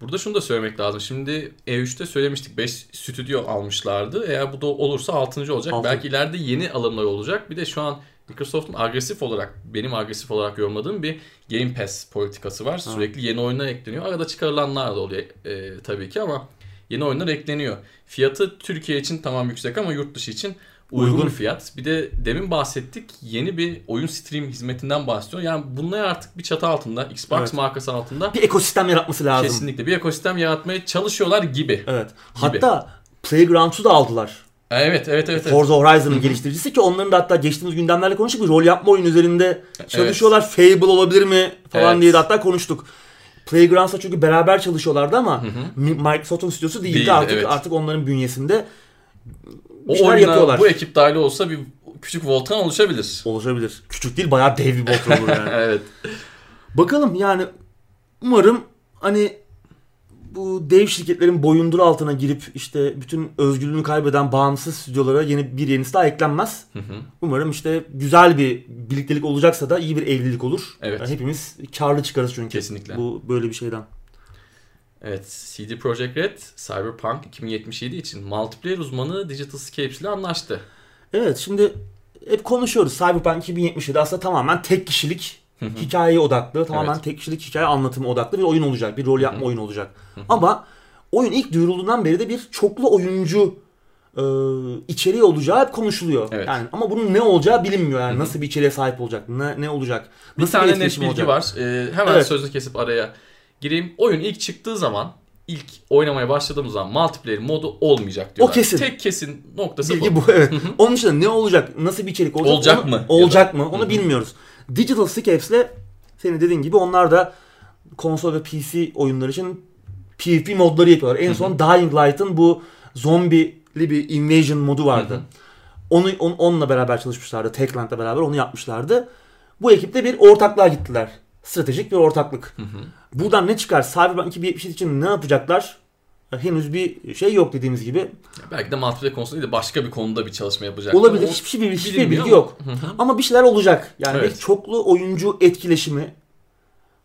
Burada şunu da söylemek lazım. Şimdi E3'te söylemiştik 5 stüdyo almışlardı. Eğer bu da olursa 6. olacak. Altı. Belki ileride yeni alımlar olacak. Bir de şu an Microsoft'un agresif olarak, benim agresif olarak yorumladığım bir Game Pass politikası var. Sürekli yeni oyunlar ekleniyor. Arada çıkarılanlar da oluyor e, tabii ki ama yeni oyunlar ekleniyor. Fiyatı Türkiye için tamam yüksek ama yurt dışı için uygun, fiyat. Bir de demin bahsettik yeni bir oyun stream hizmetinden bahsediyor. Yani bunlar artık bir çatı altında, Xbox Evet. markası altında Bir ekosistem yaratması lazım. kesinlikle bir ekosistem yaratmaya çalışıyorlar gibi. Evet. Hatta Playgrounds'u da aldılar. Evet, evet, evet. evet. Forza Horizon'ın geliştiricisi ki onların da hatta geçtiğimiz gündemlerle konuştuk. Bir rol yapma oyun üzerinde çalışıyorlar. Fable olabilir mi falan Evet. diye de hatta konuştuk. Playgrounds'la çünkü beraber çalışıyorlardı ama Mi- Microsoft'un stüdyosu değildi. Değildi, artık evet. artık onların bünyesinde O şeyler oyuna yapıyorlar. bu ekip dahil olsa bir küçük volkan oluşabilir. Oluşabilir. Küçük değil bayağı dev bir bot olur yani. [laughs] evet. Bakalım yani umarım hani bu dev şirketlerin boyundur altına girip işte bütün özgürlüğünü kaybeden bağımsız stüdyolara yeni bir yenisi daha eklenmez. Hı hı. Umarım işte güzel bir birliktelik olacaksa da iyi bir evlilik olur. Evet. Yani hepimiz karlı çıkarız çünkü. Kesinlikle. Bu böyle bir şeyden. Evet, CD Projekt Red Cyberpunk 2077 için multiplayer uzmanı Digital Scapes ile anlaştı. Evet şimdi hep konuşuyoruz. Cyberpunk 2077 aslında tamamen tek kişilik hikayeye odaklı, tamamen Evet. tek kişilik hikaye anlatımı odaklı bir oyun olacak. Bir rol yapma oyunu olacak. Ama oyun ilk duyurulduğundan beri de bir çoklu oyuncu e, içeriği olacağı hep konuşuluyor. Evet. Yani ama bunun ne olacağı bilinmiyor. Yani nasıl bir içeriğe sahip olacak? Ne ne olacak? Bir Nasıl tane net etkileşim bilgi olacak? var. Ee, hemen Evet. sözü kesip araya gireyim. Oyun ilk çıktığı zaman ilk oynamaya başladığımız zaman multiplayer modu olmayacak diyorlar. kesin. Tek kesin noktası Bilgi bu. bu evet. Onun dışında ne olacak? Nasıl bir içerik olacak? Olacak onu- mı? Olacak mı? Onu bilmiyoruz. Digital Scapes'le senin dediğin gibi onlar da konsol ve PC oyunları için PvP modları yapıyorlar. En son Dying Light'ın bu zombili bir invasion modu vardı. Onu on- onunla beraber çalışmışlardı. Techland'la beraber onu yapmışlardı. Bu ekiple bir ortaklığa gittiler. Stratejik bir ortaklık. Buradan ne çıkar? Cyberpunk 2077 için ne yapacaklar? Henüz bir şey yok dediğimiz gibi. Belki de multiplayer konusunda değil de başka bir konuda bir çalışma yapacaklar. Olabilir. Hiçbir şey hiçbir bilinmiyor bilgi ama- yok. Ama bir şeyler olacak. Yani Evet. çoklu oyuncu etkileşimi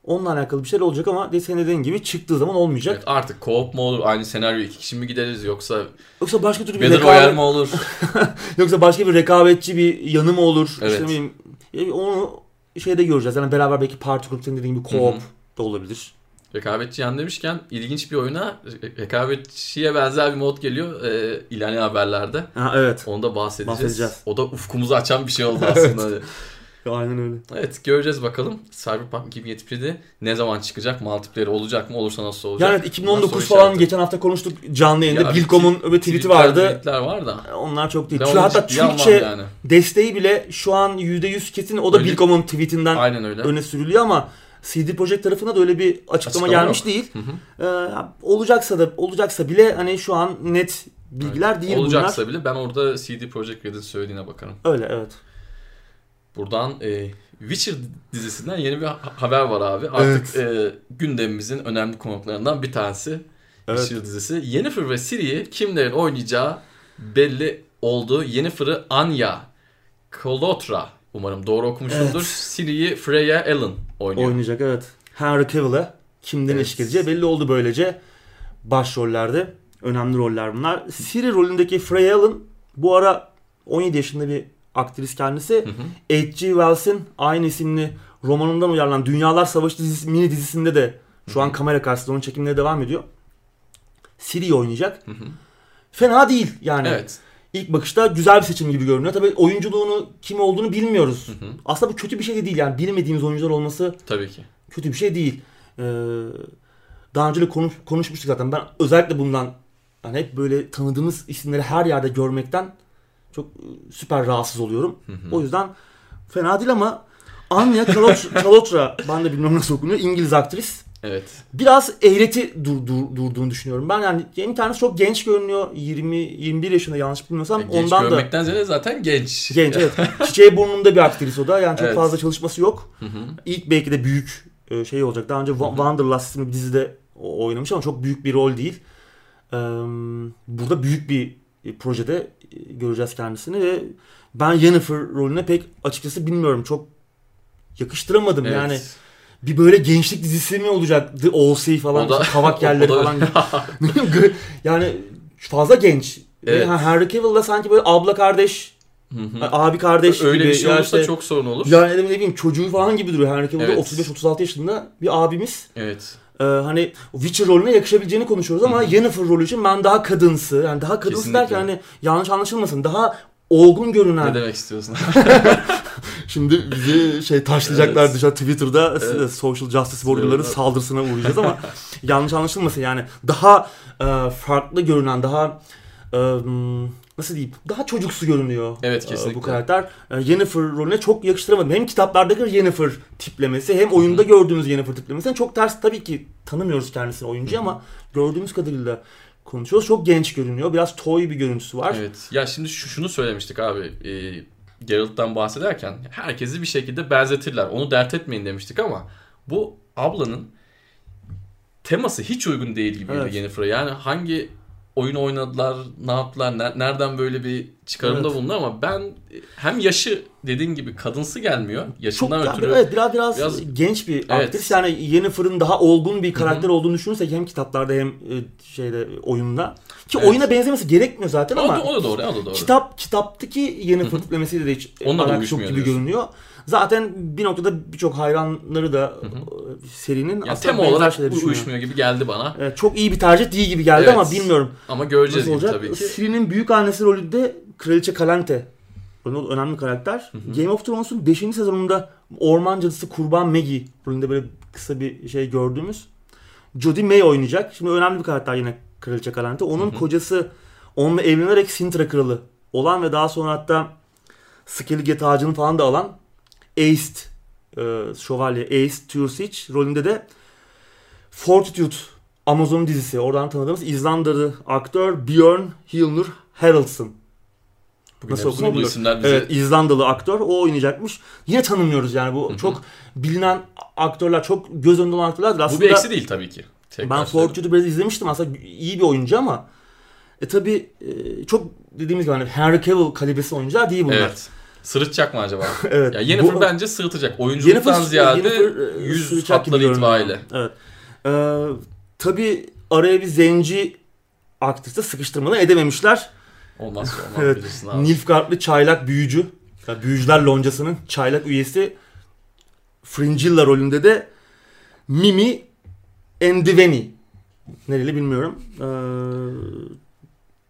onunla alakalı bir şeyler olacak ama senin dediğin gibi çıktığı zaman olmayacak. Evet, artık co-op mu olur? Aynı senaryo iki kişi mi gideriz yoksa Yoksa başka türlü bir Battle rekabet, mi olur? [laughs] yoksa başka bir rekabetçi bir yanı mı olur? Evet. İşte e, onu şeyde göreceğiz. Yani beraber belki party group senin dediğin gibi co-op Hı hı. Da olabilir. Rekabetçi yan demişken ilginç bir oyuna re- rekabetçiye benzer bir mod geliyor e, ilerleyen haberlerde. Ha, evet. Onu da bahsedeceğiz. Bahsedeceğiz. O da ufkumuzu açan bir şey oldu aslında. [laughs] Aynen öyle. evet göreceğiz bakalım. Cyberpunk 2077'de ne zaman çıkacak? Multiplayer olacak mı? Olursa nasıl olacak? Yani Bunlar 2019 soru falan işareti. geçen hafta konuştuk canlı yayında. Ya, Bilkom'un öyle tweet'i vardı. tweetler var da. Onlar çok değil. Onu hatta Türkçe yani. desteği bile şu an %100 kesin. O da Öyle- Bilkom'un tweetinden öyle. öne sürülüyor ama CD Projekt tarafına da öyle bir açıklama, Açıklama gelmiş yok. değil. Hı hı. Ee, olacaksa da olacaksa bile hani şu an net bilgiler değil Olacaksa bile ben orada CD Projekt Red'in söylediğine bakarım. bunlar. Öyle evet. Buradan e, Witcher dizisinden yeni bir ha- haber var abi. Artık e, gündemimizin önemli konuklarından bir tanesi. Evet. Witcher dizisi. Yennefer ve Ciri'yi kimlerin oynayacağı belli oldu. Yennefer'ı Anya Kolotra umarım doğru okumuşumdur. Ciri'yi Freya Allen oynuyor. Oynayacak evet. Henry Cavill'e kimden Evet. eşlik edeceği belli oldu böylece. Başrollerde önemli roller bunlar. Siri rolündeki Freya Allen bu ara 17 yaşında bir aktris kendisi. H.G. Wells'in aynı isimli romanından uyarlanan Dünyalar Savaşı dizisi, mini dizisinde de şu an kamera karşısında onun çekimleri devam ediyor. Siri'yi oynayacak. Hı hı. Fena değil yani. Evet. İlk bakışta güzel bir seçim gibi görünüyor. Tabii oyunculuğunu kim olduğunu bilmiyoruz. Hı hı. Aslında bu kötü bir şey de değil yani bilmediğimiz oyuncular olması Tabii ki. kötü bir şey değil. Ee, daha önce de konuş, konuşmuştuk zaten. Ben özellikle bundan hani hep böyle tanıdığımız isimleri her yerde görmekten çok e, süper rahatsız oluyorum. O yüzden fena değil ama Anya Kalotra, Kalotra ben de bilmem nasıl okunuyor. İngiliz aktris. Evet. Biraz eğreti dur, dur- durduğunu düşünüyorum. Ben yani bir tanesi çok genç görünüyor. 20 21 yaşında yanlış bilmiyorsam. E, Genç Ondan da görmekten ziyade zaten genç. genç evet. [laughs] Çiçeği burnunda bir aktris o da. Yani çok Evet. fazla çalışması yok. Hı hı. İlk belki de büyük e, şey olacak. Daha önce Wa- Wanderlust isimli bir dizide oynamış ama çok büyük bir rol değil. Burada büyük bir e, projede e, göreceğiz kendisini ve ben Yennefer rolüne pek açıkçası bilmiyorum. Çok yakıştıramadım Evet. yani. Bir böyle gençlik dizisi mi olacak? The O.C. falan, O da- kavak [laughs] yerleri falan. [laughs] yani fazla genç. Ve Evet. Henry Cavill da sanki böyle abla kardeş, Hı hı. abi kardeş Öyle gibi. bir şey olursa işte- çok sorun olur. Yani ne bileyim çocuğu falan gibi duruyor. Henry Cavill de Evet. 35-36 yaşında bir abimiz. Evet. Ee, hani Witcher rolüne yakışabileceğini konuşuyoruz ama Yennefer rolü için ben daha kadınsı. Yani daha kadınsı Kesinlikle. derken hani yanlış anlaşılmasın. Daha olgun görünen. Ne demek istiyorsun? [laughs] Şimdi bizi şey taşlayacaklar Evet. dışarı Twitter'da Evet. social justice warrior'ların saldırısına uğrayacağız ama [laughs] yanlış anlaşılmasın yani daha e, farklı görünen daha e, hmm, nasıl diyeyim daha çocuksu görünüyor Evet, e, kesinlikle. bu karakter. E, Yennefer rolüne çok yakıştıramadım. Hem kitaplardaki Yennefer tiplemesi hem oyunda gördüğümüz Yennefer tiplemesi çok ters tabii ki tanımıyoruz kendisini oyuncu ama gördüğümüz kadarıyla konuşuyoruz. Çok genç görünüyor. Biraz toy bir görüntüsü var. evet. Ya şimdi şu, şunu söylemiştik abi. E, Geralt'tan bahsederken herkesi bir şekilde benzetirler. Onu dert etmeyin demiştik ama bu ablanın teması hiç uygun değil gibi Evet. Yennefer'a. Yani hangi oyun oynadılar, ne yaptılar, ne- nereden böyle bir çıkarımda Evet. bulundu ama ben hem yaşı dediğin gibi kadınsı gelmiyor. Çok Yaşından yani ötürü. evet biraz, biraz biraz- genç bir Evet. aktris. Yani Yennefer'ın daha olgun bir karakter olduğunu düşünürsek hem kitaplarda hem e, şeyde oyunda ki Evet. oyuna benzemesi gerekmiyor zaten O, ama o da doğru, o da doğru. kitap kitaptaki Yennefer tiplemesiyle de hiç uyuşmuyor gibi diyorsun. görünüyor. Zaten bir noktada birçok hayranları da e, serinin aslında tema olarak uyuşmuyor gibi geldi bana. Evet, çok iyi bir tercih değil gibi geldi Evet. ama bilmiyorum Ama göreceğiz gibi olacak. tabii ki. Ciri'nin büyük annesi rolünde Kraliçe Kalante. Önemli, karakter. Game of Thrones'un 5. sezonunda orman cadısı Kurban Maggie rolünde böyle kısa bir şey gördüğümüz Jodie May oynayacak. Şimdi önemli bir karakter yine Kraliçe Kalante. Onun kocası onunla evlenerek Sintra kralı olan ve daha sonra hatta Skellige tacını falan da alan Aist e, şövalye Aist Tursic rolünde de Fortitude Amazon dizisi oradan tanıdığımız İzlandalı aktör Björn Hilnur Haraldsson. Bugün Nasıl okunuyor bu isimler bize Evet İzlandalı aktör o oynayacakmış. Yine tanımıyoruz yani bu Hı hı. çok bilinen aktörler çok göz önünde olan aktörler. Bu Aslında bir eksi değil tabii ki. Tekrar ben. Fortune'u biraz izlemiştim aslında iyi bir oyuncu ama e tabi çok dediğimiz gibi hani Henry Cavill kalibresi oyuncular değil bunlar. Evet. Sırıtacak mı acaba? [laughs] evet. ya Yennefer Bu- bence sırıtacak. Oyunculuktan Yennefer- ziyade Yennefer, e, yüz hatları itibariyle. Evet. Ee, tabii araya bir zenci aktrisi de sıkıştırmadan edememişler. Olmazsa olmaz [laughs] Evet. bilirsin abi. Nilfgaardlı çaylak büyücü. Yani büyücüler loncasının çaylak üyesi Fringilla rolünde de Mimi Endiveni. Nereli bilmiyorum. Ee,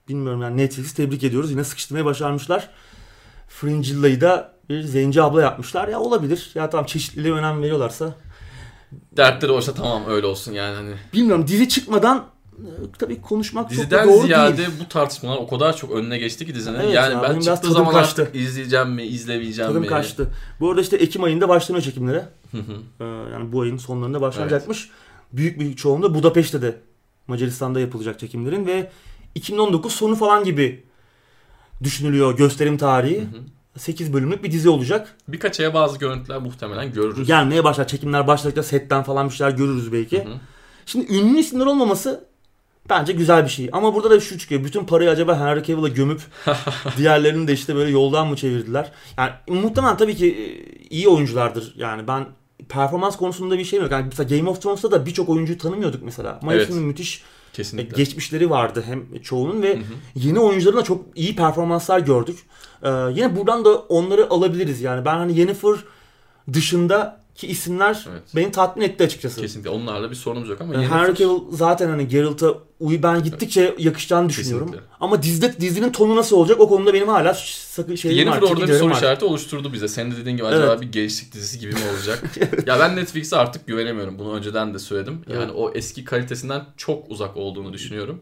bilmiyorum yani Netflix'i tebrik ediyoruz. Yine sıkıştırmaya başarmışlar. Fringilla'yı da bir zenci abla yapmışlar. Ya olabilir. Ya tamam çeşitliliğe önem veriyorlarsa. Dertleri oysa tamam öyle olsun yani hani. Bilmiyorum dizi çıkmadan e, tabii konuşmak çok da Diziden doğru ziyade değil. bu tartışmalar o kadar çok önüne geçti ki dizinin. Evet yani ya, ben çıktığı tadım zaman kaçtı. artık izleyeceğim mi, izlemeyeceğim Tadım mi? kaçtı. Bu arada işte Ekim ayında başlanıyor çekimlere. Hı hı. Ee, yani bu ayın sonlarında başlanacakmış. Büyük bir çoğunluğu Budapeşte de Macaristan'da yapılacak çekimlerin ve 2019 sonu falan gibi düşünülüyor gösterim tarihi. Hı hı. 8 bölümlük bir dizi olacak. Birkaç aya bazı görüntüler muhtemelen görürüz. Gelmeye başlar. Çekimler başladıkça setten falan bir şeyler görürüz belki. Hı hı. Şimdi ünlü isimler olmaması bence güzel bir şey. Ama burada da şu çıkıyor. Bütün parayı acaba Henry Cavill'a gömüp [laughs] diğerlerini de işte böyle yoldan mı çevirdiler? Yani muhtemelen tabii ki e, iyi oyunculardır. Yani ben performans konusunda bir şeyim yok. Yani mesela Game of Thrones'ta da birçok oyuncuyu tanımıyorduk mesela. Ama Evet. müthiş Kesinlikle. geçmişleri vardı hem çoğunun ve Hı hı. yeni oyuncuların da çok iyi performanslar gördük. Ee, yine buradan da onları alabiliriz yani. Ben hani Yennefer dışındaki isimler Evet. beni tatmin etti açıkçası. Kesinlikle onlarla bir sorunumuz yok ama Yani Henry Cavill zaten hani Geralt'a uy ben gittikçe yakışacağını düşünüyorum. Kesinlikle. Ama dizide dizinin tonu nasıl olacak o konuda benim hala sakın şeyim var. Yennefer orada bir soru var. işareti oluşturdu bize. Senin de dediğin gibi acaba Evet. bir gençlik dizisi gibi mi olacak? [laughs] ya ben Netflix'e artık güvenemiyorum. Bunu önceden de söyledim. Yani Evet. o eski kalitesinden çok uzak olduğunu düşünüyorum.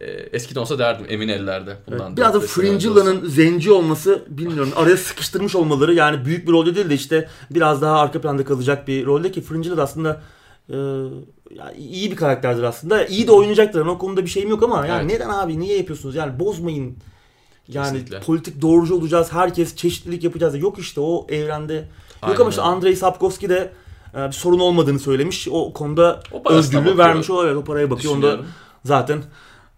Ee, eskiden olsa derdim emin ellerde. Bundan Evet, Biraz da. Fringilla'nın zenci olması bilmiyorum. Araya sıkıştırmış olmaları yani büyük bir rolde değil de işte biraz daha arka planda kalacak bir rolde ki Fringilla da aslında e, yani iyi bir karakterdir aslında. İyi de oynayacaktır. Yani o konuda bir şeyim yok ama yani Evet. neden abi niye yapıyorsunuz? Yani bozmayın. Yani Kesinlikle. politik doğrucu olacağız. Herkes çeşitlilik yapacağız. Yok işte o evrende. Yok Aynen ama işte. Andrei Sapkowski de e, bir sorun olmadığını söylemiş. O konuda O özgürlüğü vermiş. O evet o paraya bakıyor. Onda zaten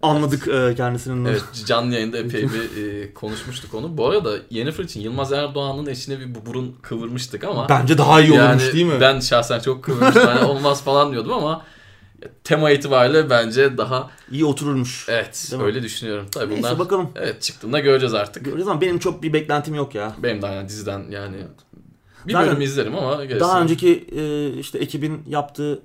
anladık e, kendisinin. Evet canlı yayında [laughs] epey bir e, konuşmuştuk onu. Bu arada Yennefer için Yılmaz Erdoğan'ın eşine bir bu- burun kıvırmıştık ama Bence daha iyi yani değil mi? ben şahsen çok kıvırmıştım. Yani olmaz falan diyordum ama tema itibariyle bence daha İyi otururmuş. evet Değil mi? öyle düşünüyorum. Tabii Neyse bunlar bakalım. evet çıktığında göreceğiz artık. Göreceğiz ama benim çok bir beklentim yok ya. Benim de yani diziden yani bir Zaten bölüm izlerim ama gerisini- Daha önceki e, işte ekibin yaptığı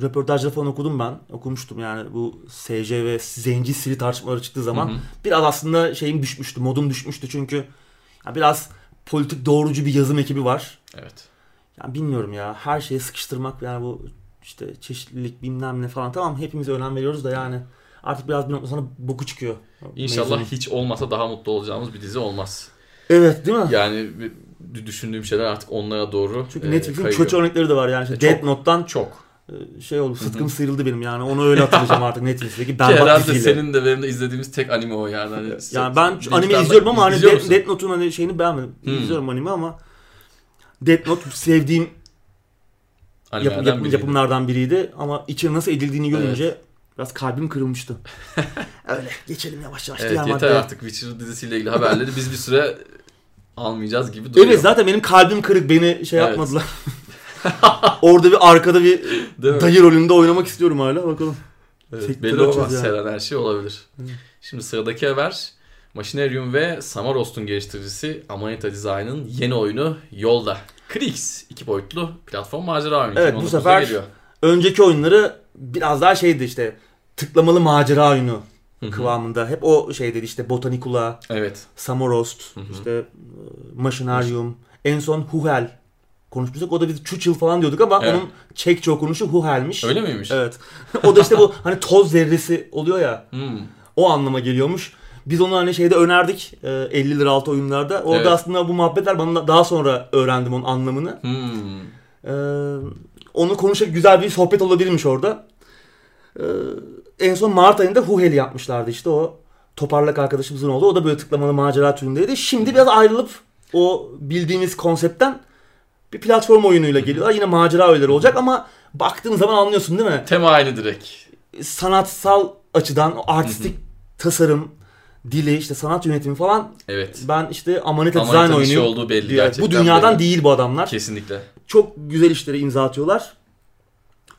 röportajları falan okudum ben. Okumuştum yani bu SC ve Zenci Siri tartışmaları çıktığı zaman. Hı hı. Biraz aslında şeyim düşmüştü, modum düşmüştü çünkü ya biraz politik doğrucu bir yazım ekibi var. Evet. Yani bilmiyorum ya her şeyi sıkıştırmak yani bu işte çeşitlilik bilmem ne falan tamam hepimiz önem veriyoruz da yani artık biraz bir nokta sonra boku çıkıyor. İnşallah Mevzunun. hiç olmasa daha mutlu olacağımız bir dizi olmaz. Evet değil mi? Yani düşündüğüm şeyler artık onlara doğru Çünkü e, Netflix'in kayıyor. kötü örnekleri de var yani. İşte E. Death Note'dan çok. E, şey oldu sıtkım sıyrıldı benim yani onu öyle hatırlayacağım artık Netflix'teki Ki berbat herhalde diziyle. senin de benim de izlediğimiz tek anime o yani. Hani Yani ben anime izliyorum ama hani Death? Death Note'un hani şeyini beğenmedim. Hmm. İzliyorum anime ama Death Note sevdiğim yap- yapım- biriydi. yapımlardan biriydi ama içine nasıl edildiğini görünce biraz kalbim kırılmıştı. [laughs] Öyle geçelim yavaş yavaş Evet yeter maddeye. artık Witcher dizisiyle ilgili haberleri biz bir süre almayacağız gibi duruyor. Evet zaten benim kalbim kırık beni şey Evet. yapmadılar. [laughs] [laughs] Orada bir arkada bir dayı rolünde oynamak istiyorum hala bakalım. Evet, belli olmaz. yani. Seren her şey olabilir. Şimdi sıradaki haber Machinarium ve Samarost'un geliştiricisi Amanita Design'ın yeni oyunu yolda. Krix iki boyutlu platform macera oyunu. Evet, bu 2019'da sefer- geliyor. Önceki oyunları biraz daha şeydi işte tıklamalı macera oyunu Hı hı. kıvamında. Hep o şeydi işte Botanicula, Evet. Samorost, Hı hı. işte e, Machinarium, en son Huhel konuşmuştuk. O da biz Çuçil falan diyorduk ama Evet. onun Çekçe okunuşu Huhel'miş. Öyle miymiş? Evet. [laughs] o da işte bu hani toz zerresi oluyor ya. Hmm. O anlama geliyormuş. Biz onu hani şeyde önerdik e, 50 lira altı oyunlarda. Orada Evet. aslında bu muhabbetler bana daha sonra öğrendim onun anlamını. Hmm. Ee, onu konuşacak güzel bir sohbet olabilirmiş orada. Ee, en son Mart ayında Huhel'i yapmışlardı işte o toparlak arkadaşımızın oldu. O da böyle tıklamalı macera türündeydi. Şimdi biraz ayrılıp o bildiğimiz konseptten bir platform oyunuyla geliyorlar. Yine macera oyunları olacak ama baktığın zaman anlıyorsun değil mi? Tema aynı direkt. Sanatsal açıdan artistik tasarım, dili, işte sanat yönetimi falan Evet. ben işte Amanita Design Amanita'nın işi oynuyor. olduğu belli diyor. gerçekten. Bu dünyadan belli. değil bu adamlar. Kesinlikle. Çok güzel işleri imza atıyorlar.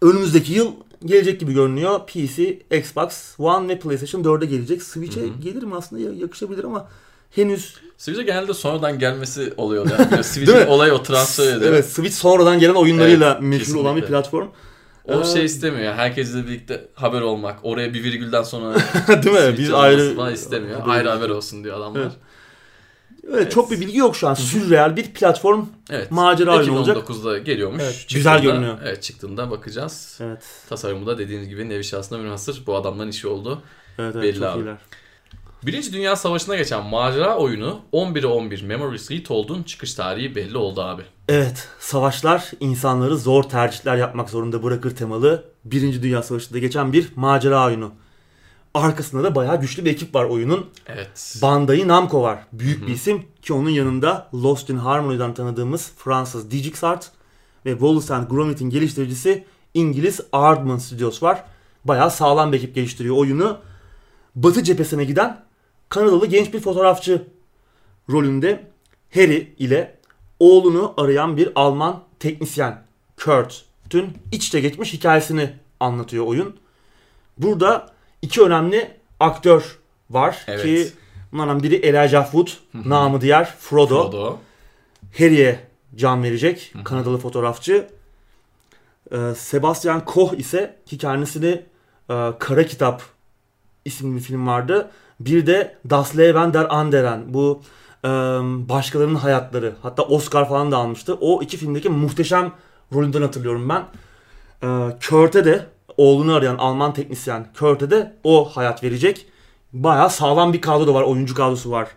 Önümüzdeki yıl gelecek gibi görünüyor. PC, Xbox One ve PlayStation 4'e gelecek. Switch'e Hı hı. gelir mi aslında Ya- yakışabilir ama henüz Switch'e genelde sonradan gelmesi oluyor. Yani. [laughs] Switch'in olayı o transfer ediyor. evet Switch sonradan gelen oyunlarıyla Evet, meşhur olan bir kesinlikle. platform. O Ee, şey istemiyor. Herkesle birlikte haber olmak. Oraya bir virgülden sonra [laughs] Değil mi? Olması ayrı istemiyor. haber ayrı haber olsun diyor adamlar. Evet. Evet. Evet, çok bir bilgi yok şu an. Sürreal bir platform. Macera oyunu olacak. 2019'da geliyormuş. Evet, güzel görünüyor. Evet çıktığında bakacağız. Evet. Tasarımı da dediğiniz gibi nevi şahsına münhasır. Bu adamların işi oldu. Evet, evet Belli çok abi. iyiler. Birinci Dünya Savaşı'na geçen macera oyunu 11'e 11 Memories Retold'un çıkış tarihi belli oldu abi. Evet, savaşlar insanları zor tercihler yapmak zorunda bırakır temalı Birinci Dünya Savaşı'nda geçen bir macera oyunu. Arkasında da bayağı güçlü bir ekip var oyunun. Evet. Bandai Namco var. Büyük bir isim ki onun yanında Lost in Harmony'den tanıdığımız Fransız DigixArt ve Wallace and Gromit'in geliştiricisi İngiliz Aardman Studios var. Bayağı sağlam bir ekip geliştiriyor oyunu. Batı cephesine giden Kanadalı genç bir fotoğrafçı rolünde Harry ile oğlunu arayan bir Alman teknisyen Kurt'ün iç içe geçmiş hikayesini anlatıyor oyun. Burada iki önemli aktör var Evet. ki bunlardan biri Elijah Wood, namı diğer Frodo. Frodo. Harry'e can verecek Kanadalı fotoğrafçı. Ee, Sebastian Koch ise ki kendisini e, Kara Kitap isimli bir film vardı. Bir de Das Leben der Anderen bu e, başkalarının hayatları hatta Oscar falan da almıştı. O iki filmdeki muhteşem rolünden hatırlıyorum ben. E, Kurt'e de oğlunu arayan Alman teknisyen Kurt'e de o hayat verecek. Bayağı sağlam bir kadro da var. Oyuncu kadrosu var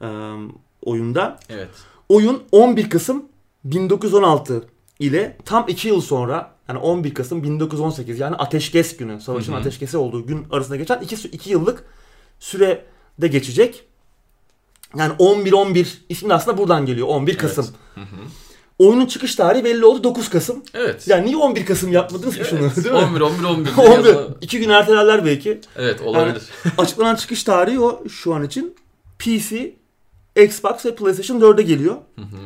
e, oyunda. Evet. Oyun 11 Kasım 1916 ile tam 2 yıl sonra yani 11 Kasım 1918 yani ateşkes günü savaşın Hı hı. ateşkesi olduğu gün arasında geçen 2, 2 yıllık sürede geçecek. Yani 11-11 ismi de aslında buradan geliyor 11 Kasım. Hı hı. Oyunun çıkış tarihi belli oldu 9 Kasım. Evet. Yani niye 11 Kasım yapmadınız ki Evet, şunu değil mi? 11 11 11. 11. yazı- 2 gün ertelerler belki. Evet olabilir. [laughs] Açıklanan çıkış tarihi o şu an için. PC, Xbox ve PlayStation 4'e geliyor. Hı hı.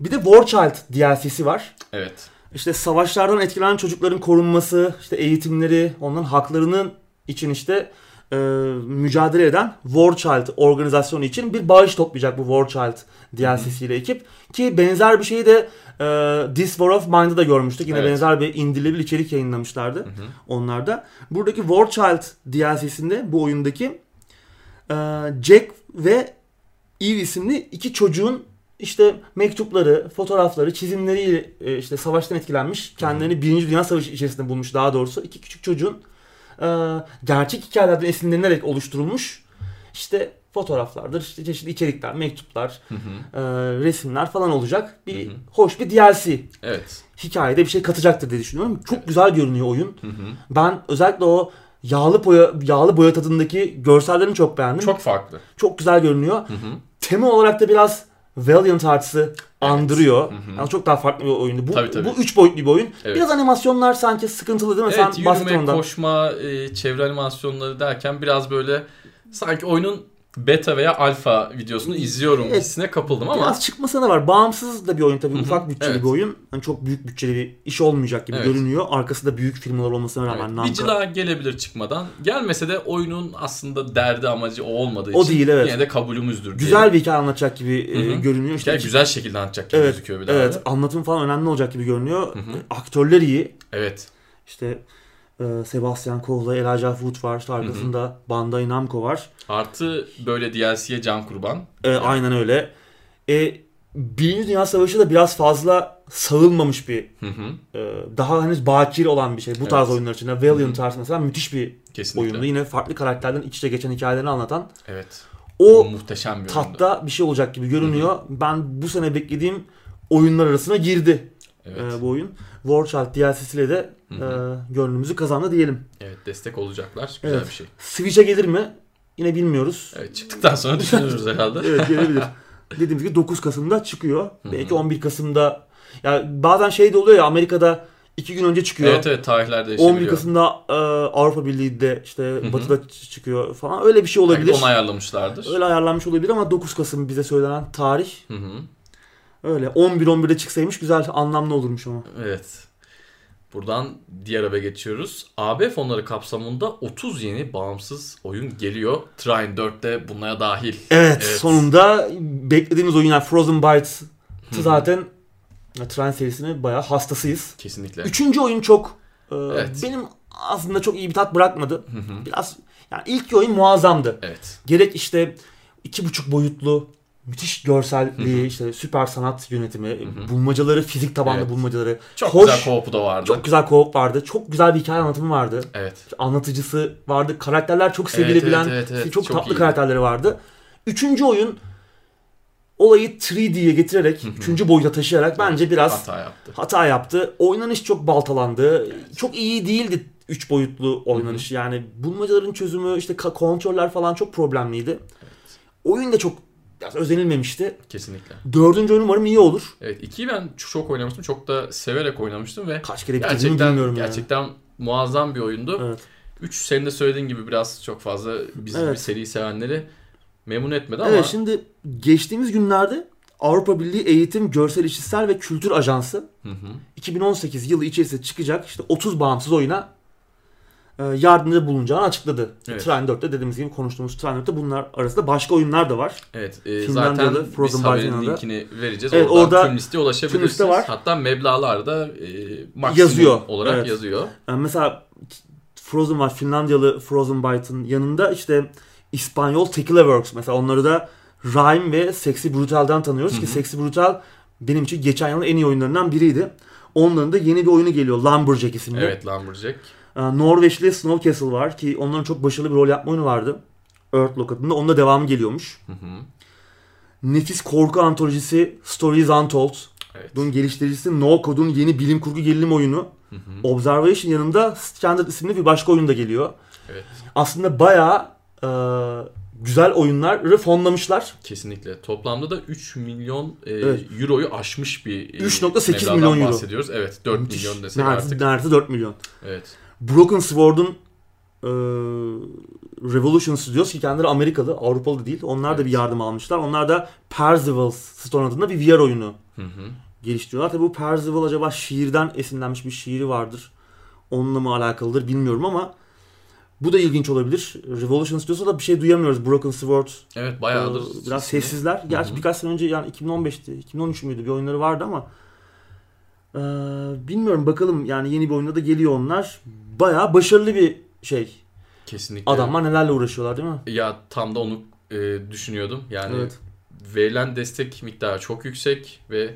Bir de War Child DLC'si var. Evet. İşte savaşlardan etkilenen çocukların korunması, işte eğitimleri, onların haklarının için işte e, mücadele eden War Child organizasyonu için bir bağış toplayacak bu War Child DLC'siyle ekip. Ki benzer bir şeyi de e, This War of Mine'da da görmüştük. Yine Evet. benzer bir indirilebilir içerik yayınlamışlardı Hı hı. onlar da. Buradaki War Child DLC'sinde bu oyundaki e, Jack ve Eve isimli iki çocuğun işte mektupları, fotoğrafları, çizimleriyle e, işte savaştan etkilenmiş, kendilerini Birinci Dünya Savaşı içerisinde bulmuş daha doğrusu. iki küçük çocuğun gerçek hikayelerden esinlenerek oluşturulmuş işte fotoğraflardır, işte çeşitli içerikler, mektuplar, Hı hı. e, resimler falan olacak. Bir Hı hı. hoş bir DLC. Evet. Hikayede bir şey katacaktır diye düşünüyorum. Çok güzel görünüyor oyun. Hı hı. Ben özellikle o yağlı boya yağlı boya tadındaki görsellerini çok beğendim. Çok Çok farklı. çok güzel görünüyor. Hı hı. Tema olarak da biraz Valiant Hearts'ı andırıyor. Hı hı. Yani çok daha farklı bir oyundu. Bu Tabii, tabii. bu üç boyutlu bir oyun. Evet. Biraz animasyonlar sanki sıkıntılı değil mi? Evet Sen yürüme, ondan. koşma, e, çevre animasyonları derken biraz böyle sanki oyunun beta veya alfa videosunu izliyorum Evet. hissine kapıldım ama Biraz çıkması da var. Bağımsız da bir oyun tabii. Ufak bütçeli Evet. bir oyun. Hani çok büyük bütçeli bir iş olmayacak gibi Evet. görünüyor. Arkasında büyük firmalar olmasına rağmen. evet, Namco- Vigila gelebilir çıkmadan. Gelmese de oyunun aslında derdi amacı o olmadığı O için değil, evet. yine de kabulümüzdür. Güzel bir hikaye anlatacak gibi e, Hı hı. görünüyor. İşte Hikaye güzel şekilde anlatacak gibi Evet, gözüküyor bir de Evet, anlatım falan önemli olacak gibi görünüyor. Hı hı. Aktörler iyi. Evet. İşte e, Sebastian Koh'la Elijah Wood var. İşte arkasında Bandai Namco var. Artı böyle DLC'ye can kurban. E, Aynen öyle. E, Birinci Dünya Savaşı da biraz fazla sağılmamış bir Hı hı. e, daha henüz bakir olan bir şey. Bu tarz Evet. oyunlar için. Valiant Hı hı. tarzı mesela müthiş bir Kesinlikle. oyundu. Yine farklı karakterlerin iç içe geçen hikayelerini anlatan. Evet. O muhteşem bir oyundu. tatta bir şey olacak gibi görünüyor. Ben bu sene beklediğim oyunlar arasına girdi Evet. e, bu oyun. War Child DLC'siyle de Hı e, hı. gönlümüzü kazandı diyelim. Evet destek olacaklar. Güzel Evet. bir şey. Switch'e gelir mi? Yine bilmiyoruz. Evet çıktıktan sonra düşünürüz herhalde. Evet gelebilir. Dediğimiz gibi 9 Kasım'da çıkıyor. Hı hı. Belki 11 Kasım'da. Ya bazen şey de oluyor ya Amerika'da 2 gün önce çıkıyor. Evet evet tarihler değişebiliyor. 11 Kasım'da e, Avrupa Birliği'de işte hı. Batı'da çıkıyor falan. Öyle bir şey Belki olabilir. onu ayarlamışlardır. Öyle ayarlanmış olabilir ama 9 Kasım bize söylenen tarih. Hı hı. Öyle 11-11'de çıksaymış güzel anlamlı olurmuş ama. Evet. Buradan diğer haber geçiyoruz. AB fonları kapsamında 30 yeni bağımsız oyun geliyor. Trine 4'te bunlara dahil. Evet, Evet. sonunda beklediğimiz oyun yani Frozen Bytes zaten Trine serisinin bayağı hastasıyız. Kesinlikle. Üçüncü oyun çok e, Evet. benim aslında çok iyi bir tat bırakmadı. Hı hı. Biraz yani ilk oyun muazzamdı. Evet. Gerek işte iki buçuk boyutlu müthiş görselliği, işte süper sanat yönetimi, bulmacaları, fizik tabanlı Evet. bulmacaları. Çok Hoş, güzel co-op'u da vardı. Çok güzel co-op vardı. Çok güzel bir hikaye anlatımı vardı. Evet. Anlatıcısı vardı. Karakterler çok Evet, sevilebilen, evet, evet, evet. çok, Çok tatlı iyiydi. karakterleri vardı. Üçüncü oyun olayı 3D'ye getirerek, üçüncü boyuta taşıyarak bence biraz hata yaptı. hata yaptı. Oynanış çok baltalandı. Çok iyi değildi üç boyutlu oynanış. Yani bulmacaların çözümü, işte kontroller falan çok problemliydi. Oyun da çok biraz özenilmemişti. Kesinlikle. Dördüncü oyun umarım iyi olur. Evet. ikiyi ben çok oynamıştım. Çok da severek oynamıştım ve Kaç kere bitirdiğimi gerçekten bilmiyorum yani. gerçekten muazzam bir oyundu. Evet. 3 senin de söylediğin gibi biraz çok fazla bizim Evet. bir seri sevenleri memnun etmedi ama Evet şimdi geçtiğimiz günlerde Avrupa Birliği Eğitim, Görsel İşitsel ve Kültür Ajansı Hı hı. 2018 yılı içerisinde çıkacak işte 30 bağımsız oyuna e, yardımda bulunacağını açıkladı. Evet. Trine 4'te dediğimiz gibi konuştuğumuz Trine 4'te bunlar arasında başka oyunlar da var. Evet, e, zaten Frozen biz haberin linkini vereceğiz. Evet, Oradan orada tüm listeye ulaşabilirsiniz. tüm liste var. Hatta meblağlar da e, maksimum Yazıyor, olarak evet. yazıyor. Yani mesela Frozen var. Finlandiyalı Frozen Byte'ın yanında işte İspanyol Tequila Works mesela onları da Rhyme ve Sexy Brutal'dan tanıyoruz Hı ki. Sexy Brutal benim için geçen yılın en iyi oyunlarından biriydi. Onların da yeni bir oyunu geliyor Lumberjack isimli. Evet Lumberjack. Ee, Norveçli Snow Castle var ki onların çok başarılı bir rol yapma oyunu vardı. Earthlock adında. Onun da devamı geliyormuş. Hı hı. Nefis korku antolojisi Stories Untold. Evet. Bunun geliştiricisi No Code'un yeni bilim kurgu gerilim oyunu. Hı hı. Observation yanında Standard isimli bir başka oyun da geliyor. Evet. Aslında bayağı e, güzel oyunları fonlamışlar. Kesinlikle. Toplamda da 3 milyon e, Evet. euroyu aşmış bir e, 3.8 mebladan milyon euro. bahsediyoruz. Evet 4 Müthiş. milyon desek Neredeyse, artık. neredeyse 4 milyon. Evet. Broken Sword'un e, Revolution Studios ki kendileri Amerikalı, Avrupalı değil. Onlar da bir yardım almışlar. Onlar da Percival Stone adında bir VR oyunu Hı hı. geliştiriyorlar. Tabi bu Percival acaba şiirden esinlenmiş bir şiiri vardır. Onunla mı alakalıdır bilmiyorum ama bu da ilginç olabilir. Revolution Studios'ta da bir şey duyamıyoruz. Broken Sword Evet bayağıdır. e, biraz sessizler. Gerçi Hı hı. birkaç sene önce yani 2015'ti, 2013 müydü bir oyunları vardı ama e, bilmiyorum bakalım yani yeni bir oyunda da geliyor onlar. Bayağı başarılı bir şey. Kesinlikle. Adamlar nelerle uğraşıyorlar değil mi? Ya tam da onu e, düşünüyordum. Yani Evet. verilen destek miktarı çok yüksek ve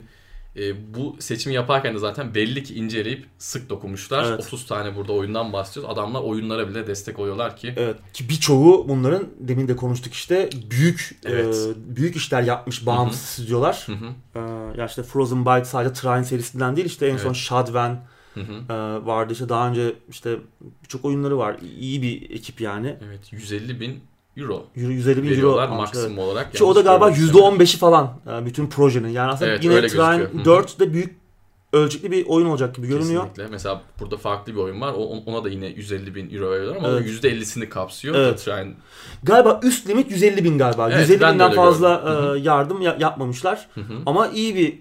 e, bu seçimi yaparken de zaten belli ki inceleyip sık dokunmuşlar. Evet. 30 tane burada oyundan bahsediyoruz. Adamlar oyunlara bile destek oluyorlar ki. Evet ki birçoğu bunların demin de konuştuk işte büyük Evet. e, büyük işler yapmış bağımsız stüdyolar. Hı hı. E, ya işte Frozen Byte sadece Trine serisinden değil işte en son Evet. Shadwen Hı hı. e, vardı işte daha önce işte birçok oyunları var. İyi bir ekip yani. Evet 150 bin euro Euro- 150 bin euro maksimum evet. olarak. Ki o da galiba görmediysem. %15'i falan e, bütün projenin. Yani aslında Evet, yine Trine gözüküyor. Hı hı. 4 de büyük ölçekli bir oyun olacak gibi görünüyor. Kesinlikle. Mesela burada farklı bir oyun var. O- Ona da yine 150 bin euro veriyorlar ama Evet. o %50'sini kapsıyor. Evet. Yani, Galiba üst limit 150 bin galiba. Evet, 150 ben de binden fazla gördüm. E, yardım ya- yapmamışlar. Hı hı. Ama iyi bir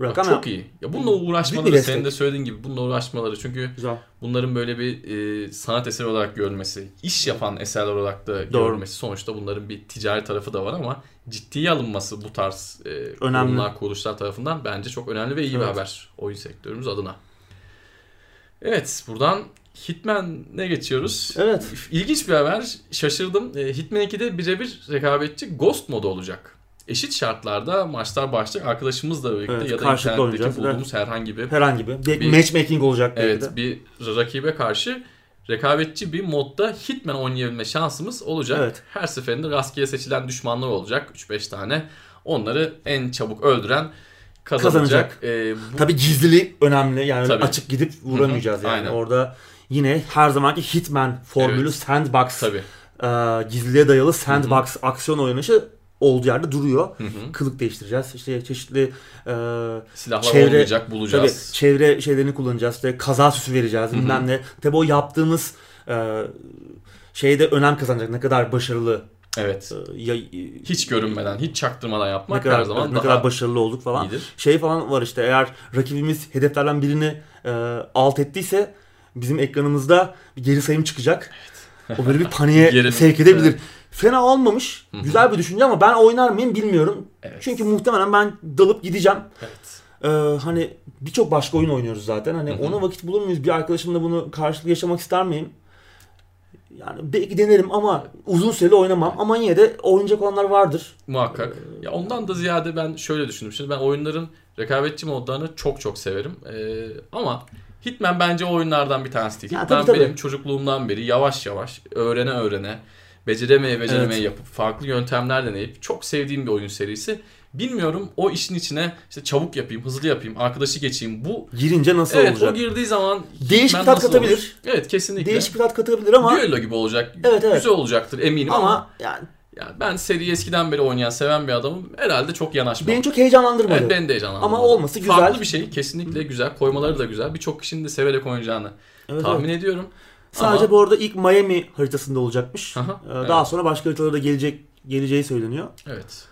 rakam. çok iyi. Ya bununla bir uğraşmaları destek. senin de söylediğin gibi bununla uğraşmaları çünkü Güzel. bunların böyle bir e, sanat eseri olarak görülmesi, iş yapan eserler olarak da Doğru. görülmesi sonuçta bunların bir ticari tarafı da var ama ciddiye alınması bu tarz e, Önemli. kurumlar, kuruluşlar tarafından bence çok önemli ve iyi bir Evet. haber oyun sektörümüz adına. Evet, buradan Hitman'e geçiyoruz. Evet. İlginç bir haber. Şaşırdım. E, Hitman 2'de birebir rekabetçi Ghost modu olacak. Eşit şartlarda maçlar başlayacak. Arkadaşımızla birlikte Evet, ya da internetteki bulduğumuz herhangi bir Herhangi bir. Bir, matchmaking olacak evet de. bir rakibe karşı rekabetçi bir modda Hitman oynayabilme şansımız olacak. Evet. Her seferinde rastgele seçilen düşmanlar olacak. 3-5 tane. Onları en çabuk öldüren kazanacak. Kazanacak. E, bu- Tabii gizliliği önemli. Yani Tabii. açık gidip vuramayacağız Hı hı, yani. aynen. Orada yine her zamanki Hitman formülü Evet. sandbox Tabii. e, gizliliğe dayalı sandbox aksiyon oynanışı olduğu yerde duruyor. Hı hı. Kılık değiştireceğiz. İşte çeşitli e, Silahlar Çevre- olmayacak tabii bulacağız. çevre şeylerini kullanacağız. İşte kaza süsü vereceğiz. Bilmem ne. Tabii o yaptığımız e, şeyde önem kazanacak. Ne kadar başarılı Evet. e, ya, Hiç görünmeden, hiç çaktırmadan ne yapmak kadar her zaman ne daha kadar başarılı olduk falan. iyidir. Şey falan var işte eğer rakibimiz hedeflerden birini e, alt ettiyse bizim ekranımızda bir geri sayım çıkacak. O böyle bir paniğe [laughs] sevk edebilir. Evet. Fena olmamış. Güzel bir düşünce ama ben oynar mıyım bilmiyorum. Evet. Çünkü muhtemelen ben dalıp gideceğim. Evet. Ee, hani birçok başka oyun oynuyoruz zaten. Hani ona vakit bulur muyuz? Bir arkadaşımla bunu karşılıklı yaşamak ister miyim? Yani belki denerim ama uzun süreli oynamam. Ama yine de oynayacak olanlar vardır. Muhakkak. Ya ondan da ziyade ben şöyle düşündüm. Şimdi ben oyunların rekabetçi modlarını çok çok severim. Ee, ama Hitman bence o oyunlardan bir tanesi değil. Ya Hitman tabii, tabii. benim çocukluğumdan beri yavaş yavaş öğrene öğrene beceremeye beceremeye Evet. yapıp farklı yöntemler deneyip çok sevdiğim bir oyun serisi. Bilmiyorum o işin içine işte çabuk yapayım, hızlı yapayım, arkadaşı geçeyim. Bu Girince nasıl evet olacak? o girdiği zaman Değişik bir tat katabilir. olur? Evet kesinlikle. Değişik bir tat katabilir ama Düello gibi olacak. Evet, evet. Güzel olacaktır eminim ama, ama yani yani ben seriyi eskiden beri oynayan, seven bir adamım. Herhalde çok yanaşmam. beni çok heyecanlandırmadı. Evet beni de heyecanlandırdı. Ama olması güzel. Farklı bir şey. Kesinlikle güzel. Koymaları da güzel. Birçok kişinin de severek oynayacağını Evet, tahmin evet. ediyorum. Sadece Ama- bu arada ilk Miami haritasında olacakmış. Aha, Ee, evet. Daha sonra başka haritalara da gelecek geleceği söyleniyor. Evet.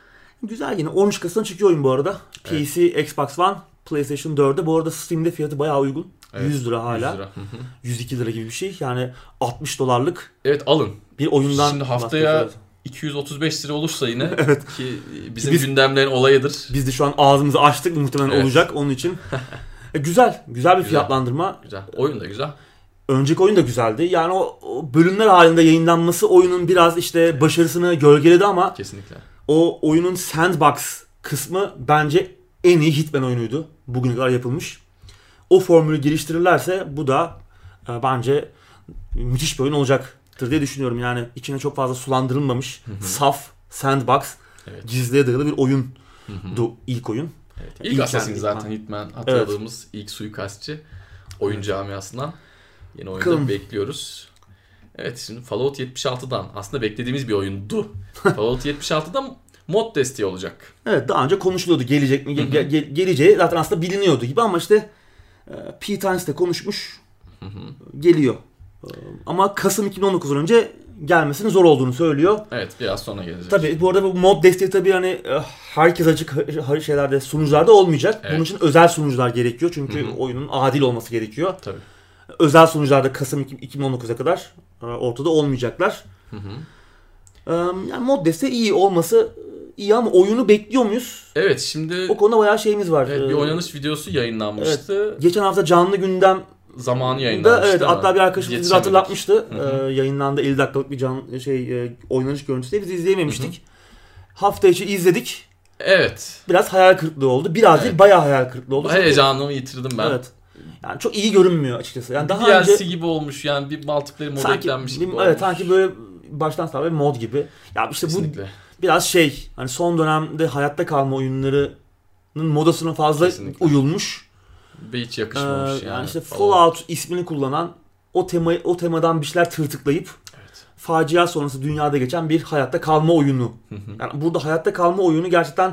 Güzel yine 13 Kasım'da çıkıyor oyun bu arada. PC, Xbox One, PlayStation 4'e. Bu arada Steam'de fiyatı bayağı uygun. Evet, 100 lira hala. 100 lira. Hı hı. 102 lira gibi bir şey. Yani 60 dolarlık Evet alın. bir oyundan Şimdi haftaya. 235 lira olursa yine [laughs] Evet. ki bizim Biz- gündemlerin olayıdır. Biz de şu an ağzımızı açtık muhtemelen Evet. olacak onun için. [laughs] E, güzel. Güzel bir Güzel. fiyatlandırma. Güzel. Oyun da güzel. Önceki oyun da güzeldi. Yani o, o bölümler halinde yayınlanması oyunun biraz işte başarısını gölgeledi ama Kesinlikle. o oyunun sandbox kısmı bence en iyi Hitman oyunuydu. Bugüne kadar yapılmış. O formülü geliştirirlerse bu da e, bence müthiş bir oyun olacaktır diye düşünüyorum. Yani içine çok fazla sulandırılmamış, saf, sandbox, Evet. gizliye dayalı bir oyundu Hı hı. ilk oyun. Evet. İlk İlk Assassin yani- zaten Hitman hatırladığımız ilk suikastçı oyun camiasından yeni oyunda Bakalım. bekliyoruz. Evet şimdi Fallout 76'dan aslında beklediğimiz bir oyundu. [laughs] Fallout 76'dan mod desteği olacak. Evet daha önce konuşuluyordu gelecek mi ge- ge- geleceği zaten aslında biliniyordu gibi ama işte e, Pete Hines de konuşmuş geliyor. E, Ama Kasım 2019'dan önce gelmesinin zor olduğunu söylüyor. Evet biraz sonra gelecek. Tabii bu arada bu mod desteği tabii hani e, herkes açık şeylerde sunucularda olmayacak. Evet. Bunun için özel sunucular gerekiyor çünkü Hı hı. oyunun adil olması gerekiyor. Tabii. Özel sunucularda Kasım 2019'a kadar e, ortada olmayacaklar. Hı hı. E, Yani mod desteği iyi olması iyi ama oyunu bekliyor muyuz? Evet şimdi O konuda bayağı şeyimiz var. evet, bir E, oynanış videosu yayınlanmıştı. Geçen hafta canlı gündem Zamanı da yayınlanmıştı. evet ama hatta bir arkadaşımız bizi hatırlatmıştı. Hı hı. Ee, yayınlandı 50 dakikalık bir can şey e, oynanış görüntüsü de biz izleyememiştik. Hafta içi izledik. Evet. Biraz hayal kırıklığı oldu. Biraz değil Evet. bayağı hayal kırıklığı oldu. Çünkü- Heyecanımı yitirdim ben. Evet. Yani çok iyi görünmüyor açıkçası. Yani daha DLC önce gibi olmuş yani bir multiplayer modu sanki eklenmiş bir- gibi olmuş. evet sanki böyle baştan sona bir mod gibi. Ya işte bu Kesinlikle. biraz şey hani son dönemde hayatta kalma oyunlarının modasına fazla Kesinlikle. uyulmuş. Ve hiç Ee, yakışmamış yani, yani. işte falan. Fallout ismini kullanan o tema o temadan bir şeyler tırtıklayıp Evet. facia sonrası dünyada geçen bir hayatta kalma oyunu. Hı hı. Yani burada hayatta kalma oyunu gerçekten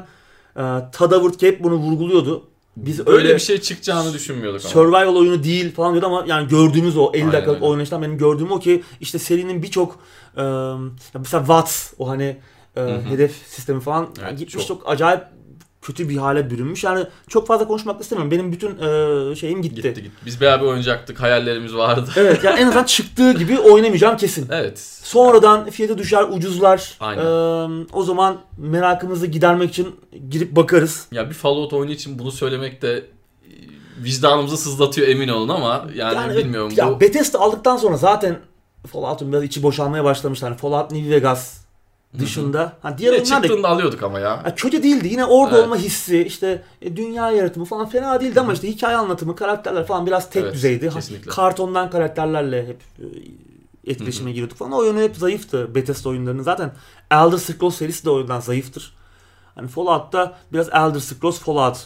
e, Tadavert Cape bunu vurguluyordu. Biz Böyle öyle bir şey çıkacağını düşünmüyorduk ama. survival oyunu değil falan diyordu ama yani gördüğümüz o 50 Aynen dakikalık öyle. oynayıştan benim gördüğüm o ki işte serinin birçok e, mesela Watts o hani e, hedef sistemi falan Evet, gitmiş çok. çok. acayip kötü bir hale bürünmüş. Yani çok fazla konuşmak istemiyorum. Benim bütün e, şeyim gitti. Gitti gitti. Biz beraber oynayacaktık. Hayallerimiz vardı. [laughs] Evet yani en azından çıktığı gibi oynamayacağım kesin. Evet. Sonradan fiyatı düşer, ucuzlar. Aynen. Ee, o zaman merakımızı gidermek için girip bakarız. Ya bir Fallout oyunu için bunu söylemek de e, vicdanımızı sızlatıyor emin olun ama yani, bilmiyorum Ya bu Bethesda aldıktan sonra zaten Fallout'un biraz içi boşalmaya başlamış. Hani Fallout New Vegas dışında. Ha, diğer yine oyunlar da çıktığında alıyorduk ama ya. Ha, kötü değildi. Yine orada Evet. olma hissi, işte e, dünya yaratımı falan fena değildi ama işte hikaye anlatımı, karakterler falan biraz tek Evet, düzeydi. Ha, kesinlikle. Kartondan karakterlerle hep e, etkileşime giriyorduk falan. O yönü hep zayıftı Bethesda oyunlarının. Zaten Elder Scrolls serisi de o yüzden zayıftır. Hani Fallout'ta biraz Elder Scrolls Fallout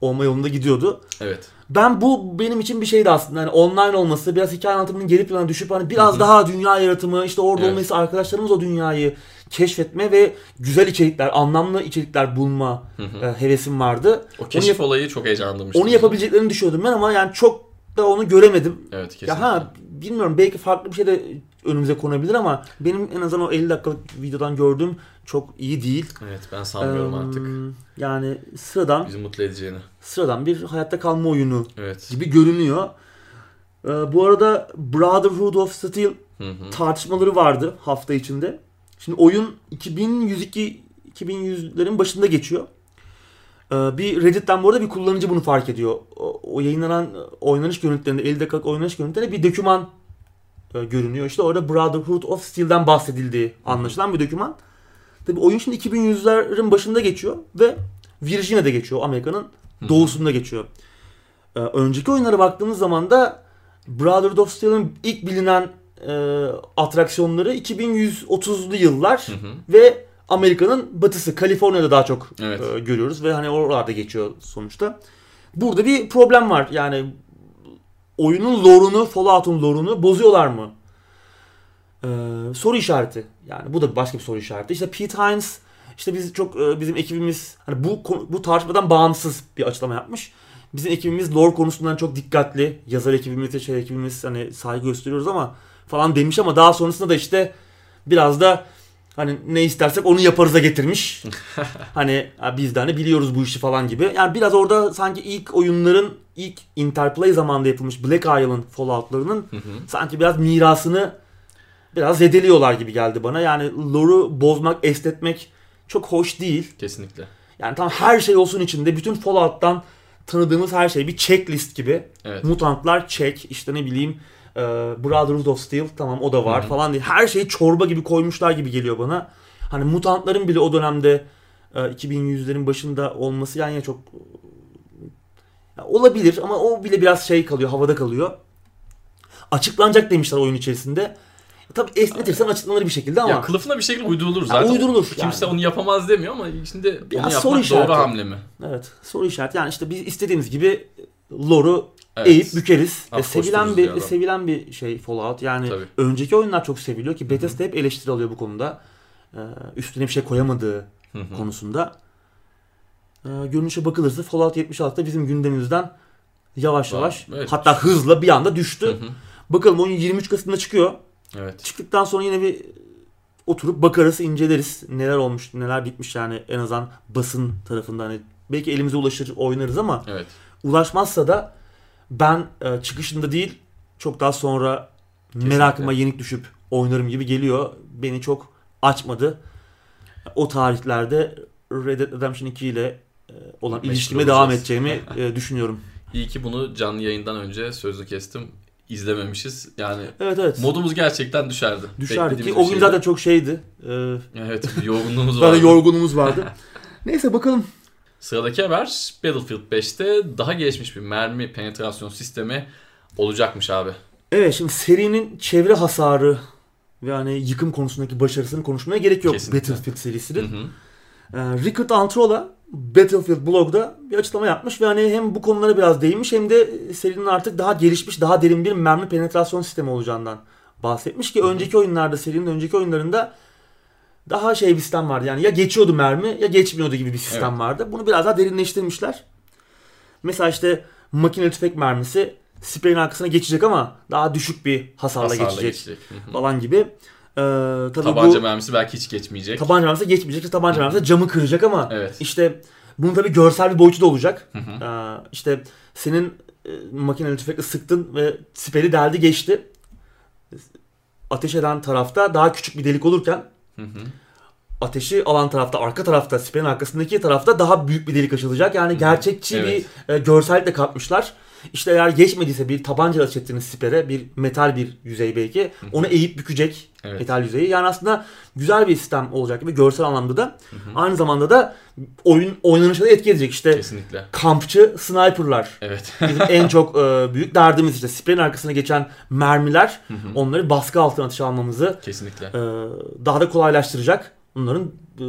olma yolunda gidiyordu. Evet. Ben bu benim için bir şeydi aslında. Hani online olması, biraz hikaye anlatımının geri plana düşüp hani biraz Hı hı. daha dünya yaratımı, işte orada Evet. olması arkadaşlarımız o dünyayı keşfetme ve güzel içerikler, anlamlı içerikler bulma Hı hı. e, hevesim vardı. O Onu, keşif yap- olayı çok heyecanlandırmıştı. onu yapabileceklerini düşünüyordum ben ama yani çok da onu göremedim. Evet kesinlikle. Ya ha bilmiyorum belki farklı bir şey de önümüze konabilir ama benim en azından o 50 dakikalık videodan gördüğüm çok iyi değil. Evet ben sanmıyorum Eee, artık. Yani sıradan Bizi mutlu edeceğini. sıradan bir hayatta kalma oyunu Evet. gibi görünüyor. Ee, bu arada Brotherhood of Steel Hı hı. tartışmaları vardı hafta içinde. Şimdi oyun 2102 2100'lerin başında geçiyor. Ee, bir Reddit'ten bu arada bir kullanıcı bunu fark ediyor. O, yayınlanan oynanış görüntülerinde, 50 dakikalık oynanış görüntülerinde bir doküman e, görünüyor. İşte orada Brotherhood of Steel'den bahsedildiği anlaşılan bir doküman. Tabii oyun şimdi 2100'lerin başında geçiyor ve Virginia'da geçiyor. Amerika'nın doğusunda geçiyor. Ee, önceki oyunlara baktığımız zaman da Brotherhood of Steel'in ilk bilinen e, atraksiyonları 2130'lu yıllar Hı hı. ve Amerika'nın batısı, Kaliforniya'da daha çok Evet. e, görüyoruz ve hani oralarda geçiyor sonuçta. Burada bir problem var. Yani oyunun lore'unu, Fallout'un lore'unu bozuyorlar mı? Ee, soru işareti. Yani bu da başka bir soru işareti. İşte Pete Hines işte biz çok e, bizim ekibimiz hani bu bu tartışmadan bağımsız bir açıklama yapmış. Bizim ekibimiz lore konusundan çok dikkatli. Yazar ekibimiz, şey ekibimiz hani saygı gösteriyoruz ama falan demiş ama daha sonrasında da işte biraz da hani ne istersek onu yaparız'a getirmiş. [laughs] hani "Ha, biz de hani biliyoruz bu işi falan gibi. Yani biraz orada sanki ilk oyunların ilk Interplay zamanında yapılmış Black Isle'ın Fallout'larının sanki biraz mirasını biraz zedeliyorlar gibi geldi bana. Yani lore'u bozmak, esnetmek çok hoş değil. Kesinlikle. Yani tam her şey olsun içinde bütün Fallout'tan tanıdığımız her şey bir checklist gibi. Evet. Mutantlar check, işte ne bileyim e, Brotherhood of Steel tamam o da var Hı hı. falan diye. Her şeyi çorba gibi koymuşlar gibi geliyor bana. Hani mutantların bile o dönemde e, 2100'lerin başında olması yani çok ya olabilir ama o bile biraz şey kalıyor, havada kalıyor. Açıklanacak demişler oyun içerisinde. Tabii esnetirsen açıklanır bir şekilde ama Ya kılıfına bir şekilde uydurulur zaten. uydurulur Kimse yani. onu yapamaz demiyor ama şimdi Ya onu soru yapmak işareti. doğru hamle mi? Evet soru işareti. Yani işte biz istediğimiz gibi lore'u Evet. eğip bükeriz. E, sevilen bir adam. sevilen bir şey Fallout. Yani Tabii. önceki oyunlar çok seviliyor ki Bethesda hep eleştiri alıyor bu konuda. Ee, üstüne bir şey koyamadığı Hı hı. konusunda. Ee, görünüşe bakılırsa Fallout 76 da bizim gündemimizden yavaş yavaş evet. hatta hızla bir anda düştü. Hı hı. Bakalım oyun 23 Kasım'da çıkıyor. Evet. Çıktıktan sonra yine bir oturup bakarız, inceleriz. Neler olmuş, neler bitmiş yani en azından basın tarafından. Hani belki elimize ulaşır, oynarız ama Evet. ulaşmazsa da ben e, çıkışında değil çok daha sonra merakıma yenik düşüp oynarım gibi geliyor. Beni çok açmadı. O tarihlerde Red Dead Redemption 2 ile e, olan Meşgul ilişkime devam olacağız. edeceğimi [laughs] e, düşünüyorum. İyi ki bunu canlı yayından önce sözü kestim. izlememişiz. Yani Evet evet. modumuz gerçekten düşerdi. Düşerdi ki o gün şeydi. zaten çok şeydi. Ee, Evet yorgunluğumuz [laughs] vardı. yorgunluğumuz vardı. [laughs] Neyse bakalım. Sıradaki haber Battlefield 5'te daha gelişmiş bir mermi penetrasyon sistemi olacakmış abi. Evet şimdi serinin çevre hasarı ve hani yıkım konusundaki başarısını konuşmaya gerek yok Kesinlikle. Battlefield Hı serisinin. hı. Ee, Rickard Antrola Battlefield blogda bir açıklama yapmış ve hani hem bu konulara biraz değinmiş hem de serinin artık daha gelişmiş, daha derin bir mermi penetrasyon sistemi olacağından bahsetmiş ki önceki oyunlarda, serinin önceki oyunlarında daha şey bir sistem vardı. Yani ya geçiyordu mermi ya geçmiyordu gibi bir sistem Evet. vardı. Bunu biraz daha derinleştirmişler. Mesela işte makineli tüfek mermisi spreyin arkasına geçecek ama daha düşük bir hasarla, Hasarla geçecek, geçecek. Falan gibi. Ee, tabii Tabanca bu mermisi belki hiç geçmeyecek. tabanca mermisi geçmeyecek. Tabanca mermisi camı kıracak ama Evet. işte bunun tabii görsel bir boyutu da olacak. Ee, işte senin e, makineli tüfekle sıktın ve siperi deldi geçti. Ateş eden tarafta daha küçük bir delik olurken Hı hı. ateşi alan tarafta, arka tarafta, siperin arkasındaki tarafta daha büyük bir delik açılacak. Yani gerçekçi Evet. bir e, görsellik de katmışlar. İşte eğer geçmediyse bir tabanca ateş ettiğiniz sipere, bir metal bir yüzey belki, onu eğip bükecek Evet. metal yüzeyi. Yani aslında güzel bir sistem olacak gibi görsel anlamda da. Aynı zamanda da oyun oynanışa da etki edecek. İşte Kesinlikle. kampçı sniperlar. Evet. [laughs] Bizim en çok e, büyük derdimiz işte spreyin arkasına geçen mermiler onları baskı altına ateşe almamızı Kesinlikle. e, daha da kolaylaştıracak. Bunların e,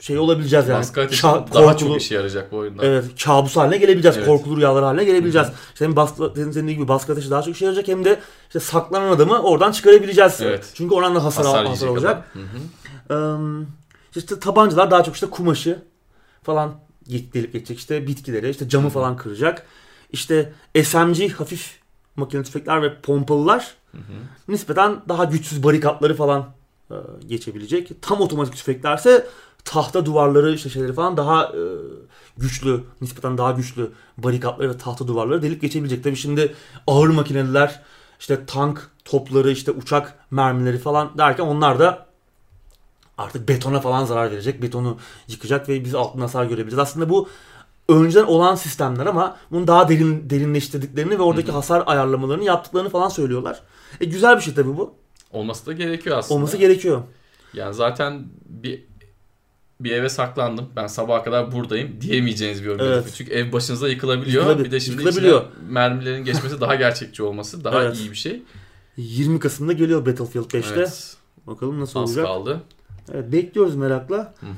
şey olabileceğiz yani. Baskı ateşi Ça- daha korkulu- çok işe yarayacak bu oyunda. Evet, kabus haline gelebileceğiz. Evet. Korkulu rüyalar haline gelebileceğiz. İşte hem baskı, senin, senin gibi baskı ateşi daha çok işe yarayacak hem de işte saklanan adamı oradan çıkarabileceğiz. Evet. Çünkü oradan da hasar, Hasar hasar, olacak. Ee, işte tabancalar daha çok işte kumaşı falan delip geçecek. İşte bitkileri, işte camı falan kıracak. İşte SMG hafif makine tüfekler ve pompalılar nispeten daha güçsüz barikatları falan geçebilecek. Tam otomatik tüfeklerse tahta duvarları işte şeyleri falan daha e, güçlü, nispeten daha güçlü barikatları ve tahta duvarları delip geçebilecek. Tabii şimdi ağır makineler, işte tank topları, işte uçak mermileri falan derken onlar da artık betona falan zarar verecek. Betonu yıkacak ve biz altın hasar görebiliriz. Aslında bu önceden olan sistemler ama bunu daha derin derinleştirdiklerini ve oradaki hasar ayarlamalarını yaptıklarını falan söylüyorlar. E güzel bir şey tabii bu. Olması da gerekiyor aslında. Olması gerekiyor. Yani zaten bir bir eve saklandım. Ben sabaha kadar buradayım diyemeyeceğiniz bir oyun. Evet. Çünkü ev başınıza yıkılabiliyor. Yıkılabil- bir de şimdi yıkılabiliyor. mermilerin geçmesi daha gerçekçi olması daha Evet. iyi bir şey. 20 Kasım'da geliyor Battlefield 5'te. Evet. Bakalım nasıl Az olacak. kaldı. Evet, bekliyoruz merakla. Hı hı.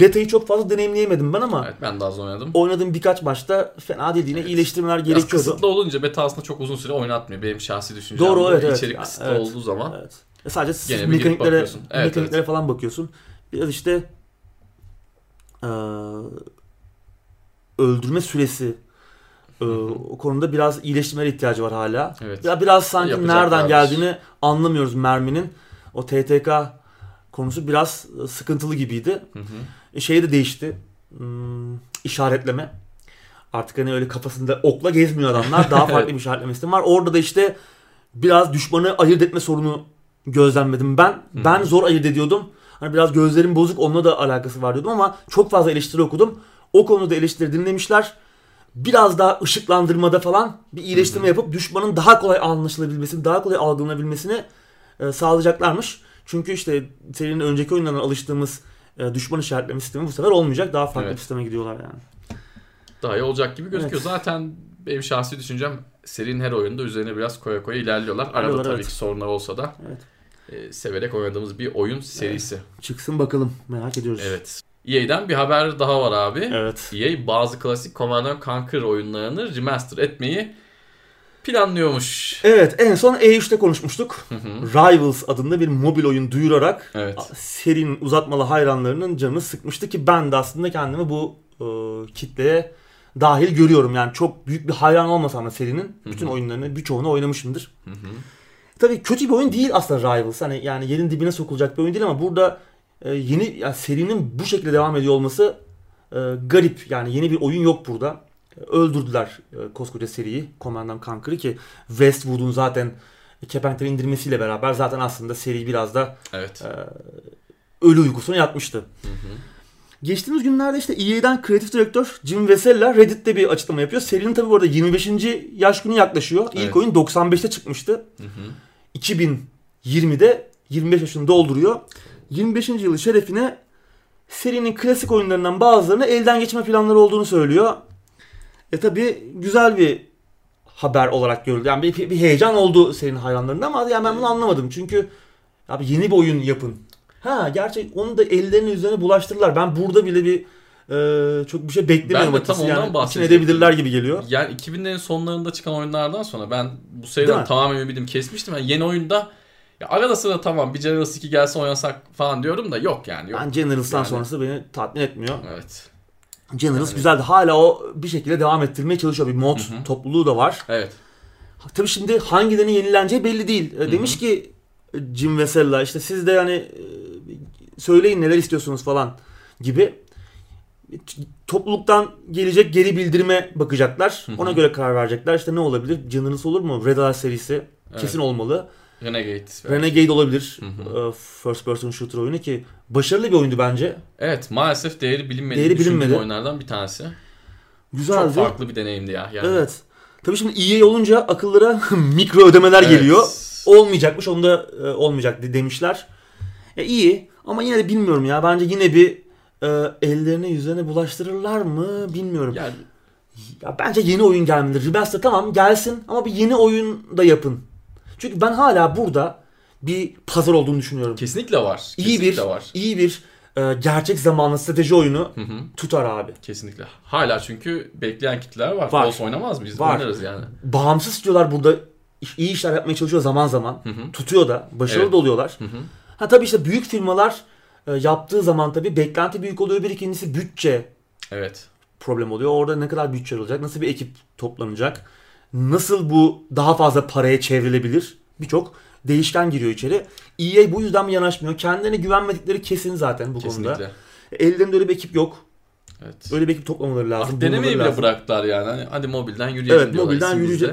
Beta'yı çok fazla deneyimleyemedim ben ama Evet ben de az oynadım. oynadığım birkaç maçta fena değil yine iyileştirmeler Biraz gerekiyordu. kısıtlı olunca beta aslında çok uzun süre oynatmıyor. Benim şahsi düşüncem Doğru, evet, evet. İçerik kısıtlı evet. olduğu zaman Evet. E sadece mekaniklere. Evet, mekaniklere evet. falan bakıyorsun. Biraz işte eee, öldürme süresi eee, o konuda biraz iyileştirmelere ihtiyacı var hala. Evet. Ya biraz sanki nereden geldiğini anlamıyoruz merminin. O TTK konusu biraz e, sıkıntılı gibiydi. Hı hı. E, şey de değişti. Hmm, işaretleme. Artık hani öyle kafasında okla gezmiyor adamlar. Daha [laughs] farklı bir işaretleme sistemi var. Orada da işte biraz düşmanı ayırt etme sorunu gözlemledim ben. Ben zor ayırt ediyordum. Hani biraz gözlerim bozuk onunla da alakası var diyordum ama çok fazla eleştiri okudum. O konuda eleştiri dinlemişler. Biraz daha ışıklandırmada falan bir iyileştirme yapıp düşmanın daha kolay anlaşılabilmesini, daha kolay algılanabilmesini e, sağlayacaklarmış. Çünkü işte serinin önceki oyunlarından alıştığımız e, düşman işaretleme sistemi bu sefer olmayacak. Daha farklı Evet. bir sisteme gidiyorlar yani. daha iyi olacak gibi gözüküyor. Evet. Zaten benim şahsi düşüncem serinin her oyunda üzerine biraz koya koya ilerliyorlar. Arada İlerliyorlar, tabii evet. ki sorunlar olsa da Evet. E, severek oynadığımız bir oyun serisi. Çıksın bakalım. Merak ediyoruz. Evet. EA'den bir haber daha var abi. Evet. EA bazı klasik Command and Conquer oyunlarını remaster etmeyi planlıyormuş. Evet en son E3'te konuşmuştuk. Hı hı. Rivals adında bir mobil oyun duyurarak Evet. serinin uzatmalı hayranlarının canını sıkmıştı ki ben de aslında kendimi bu e, kitleye dahil görüyorum. Yani çok büyük bir hayran olmasam da serinin bütün oyunlarını birçoğunu oynamışımdır. Hı hı. Tabii kötü bir oyun değil aslında Rivals. Hani yani yerin dibine sokulacak bir oyun değil ama burada e, yeni yani serinin bu şekilde devam ediyor olması e, garip. Yani yeni bir oyun yok burada. Öldürdüler e, koskoca seriyi. Command Conquer'ı ki Westwood'un zaten kepenkleri indirmesiyle beraber zaten aslında seri biraz da Evet. e, ölü uykusuna yatmıştı. Hı hı. Geçtiğimiz günlerde işte EA'den kreatif direktör Jim Vesella Reddit'te bir açıklama yapıyor. Serinin tabii bu arada 25. yaş günü yaklaşıyor. İlk Evet. oyun 95'te çıkmıştı. Hı hı. 2020'de 25 yaşını dolduruyor. 25. yılı şerefine serinin klasik oyunlarından bazılarını elden geçme planları olduğunu söylüyor. E tabi güzel bir haber olarak görüldü. Yani bir, bir heyecan oldu serinin hayranlarında ama yani ben bunu anlamadım. Çünkü abi yeni bir oyun yapın. Ha gerçek onu da ellerinin üzerine bulaştırırlar. Ben burada bile bir e, çok bir şey beklemiyorum. Ben de tam ondan yani, için bahsedecektim. edebilirler gibi geliyor. Yani 2000'lerin sonlarında çıkan oyunlardan sonra ben bu seriden tamamen ümidimi kesmiştim. Yani yeni oyunda ya arada sırada tamam bir Generals 2 gelse oynasak falan diyorum da yok yani. Yok. Ben Generals'tan Yani- sonrası beni tatmin etmiyor. Evet. Generals Yani- güzeldi. Hala o bir şekilde devam ettirmeye çalışıyor. Bir mod Hı hı. topluluğu da var. Evet. Tabii şimdi hangilerinin yenileneceği belli değil. E, Demiş ki Jim Vesella işte siz de yani e, söyleyin neler istiyorsunuz falan gibi topluluktan gelecek geri bildirime bakacaklar. Ona göre karar verecekler. İşte ne olabilir? Generals olur mu? Red Alert serisi Evet. kesin olmalı. Renegade. Renegade olabilir. E, First person shooter oyunu ki başarılı bir oyundu bence. Evet maalesef değeri bilinmedi. Değeri bilinmedi. oyunlardan bir tanesi. Güzeldi. Çok farklı bir deneyimdi ya. Yani. Evet. Tabii şimdi EA olunca akıllara [laughs] mikro ödemeler Evet. geliyor. Olmayacakmış onu da e, olmayacak de- demişler. E, iyi ama yine de bilmiyorum ya. Bence yine bir e, ellerine yüzlerine bulaştırırlar mı bilmiyorum. Ya, Yani bence yeni oyun gelmelidir. Remaster tamam gelsin ama bir yeni oyun da yapın. Çünkü ben hala burada bir pazar olduğunu düşünüyorum. kesinlikle var. İyi Kesinlikle bir var. iyi bir e, gerçek zamanlı strateji oyunu Hı hı. tutar abi. Kesinlikle. Hala çünkü bekleyen kitleler var. Var. False oynamaz mıyız? Var. Oynarız yani. Bağımsız stüdyolar burada iyi işler yapmaya çalışıyor zaman zaman. Hı hı. Tutuyor da. Başarılı Evet. da oluyorlar. Hı hı. Ha tabii işte büyük firmalar yaptığı zaman tabii beklenti büyük oluyor. Bir ikincisi bütçe Evet. problem oluyor. Orada ne kadar bütçe olacak? Nasıl bir ekip toplanacak? Nasıl bu daha fazla paraya çevrilebilir? Birçok değişken giriyor içeri. EA bu yüzden mi yanaşmıyor? Kendilerine güvenmedikleri kesin zaten bu konuda. Kesinlikle. Ellerinde öyle bir ekip yok. Evet. Öyle bir ekip toplamaları lazım. Artık denemeyi bile lazım. bıraktılar yani. Hani hadi mobilden yürüyelim Evet, mobilden yürüyecek.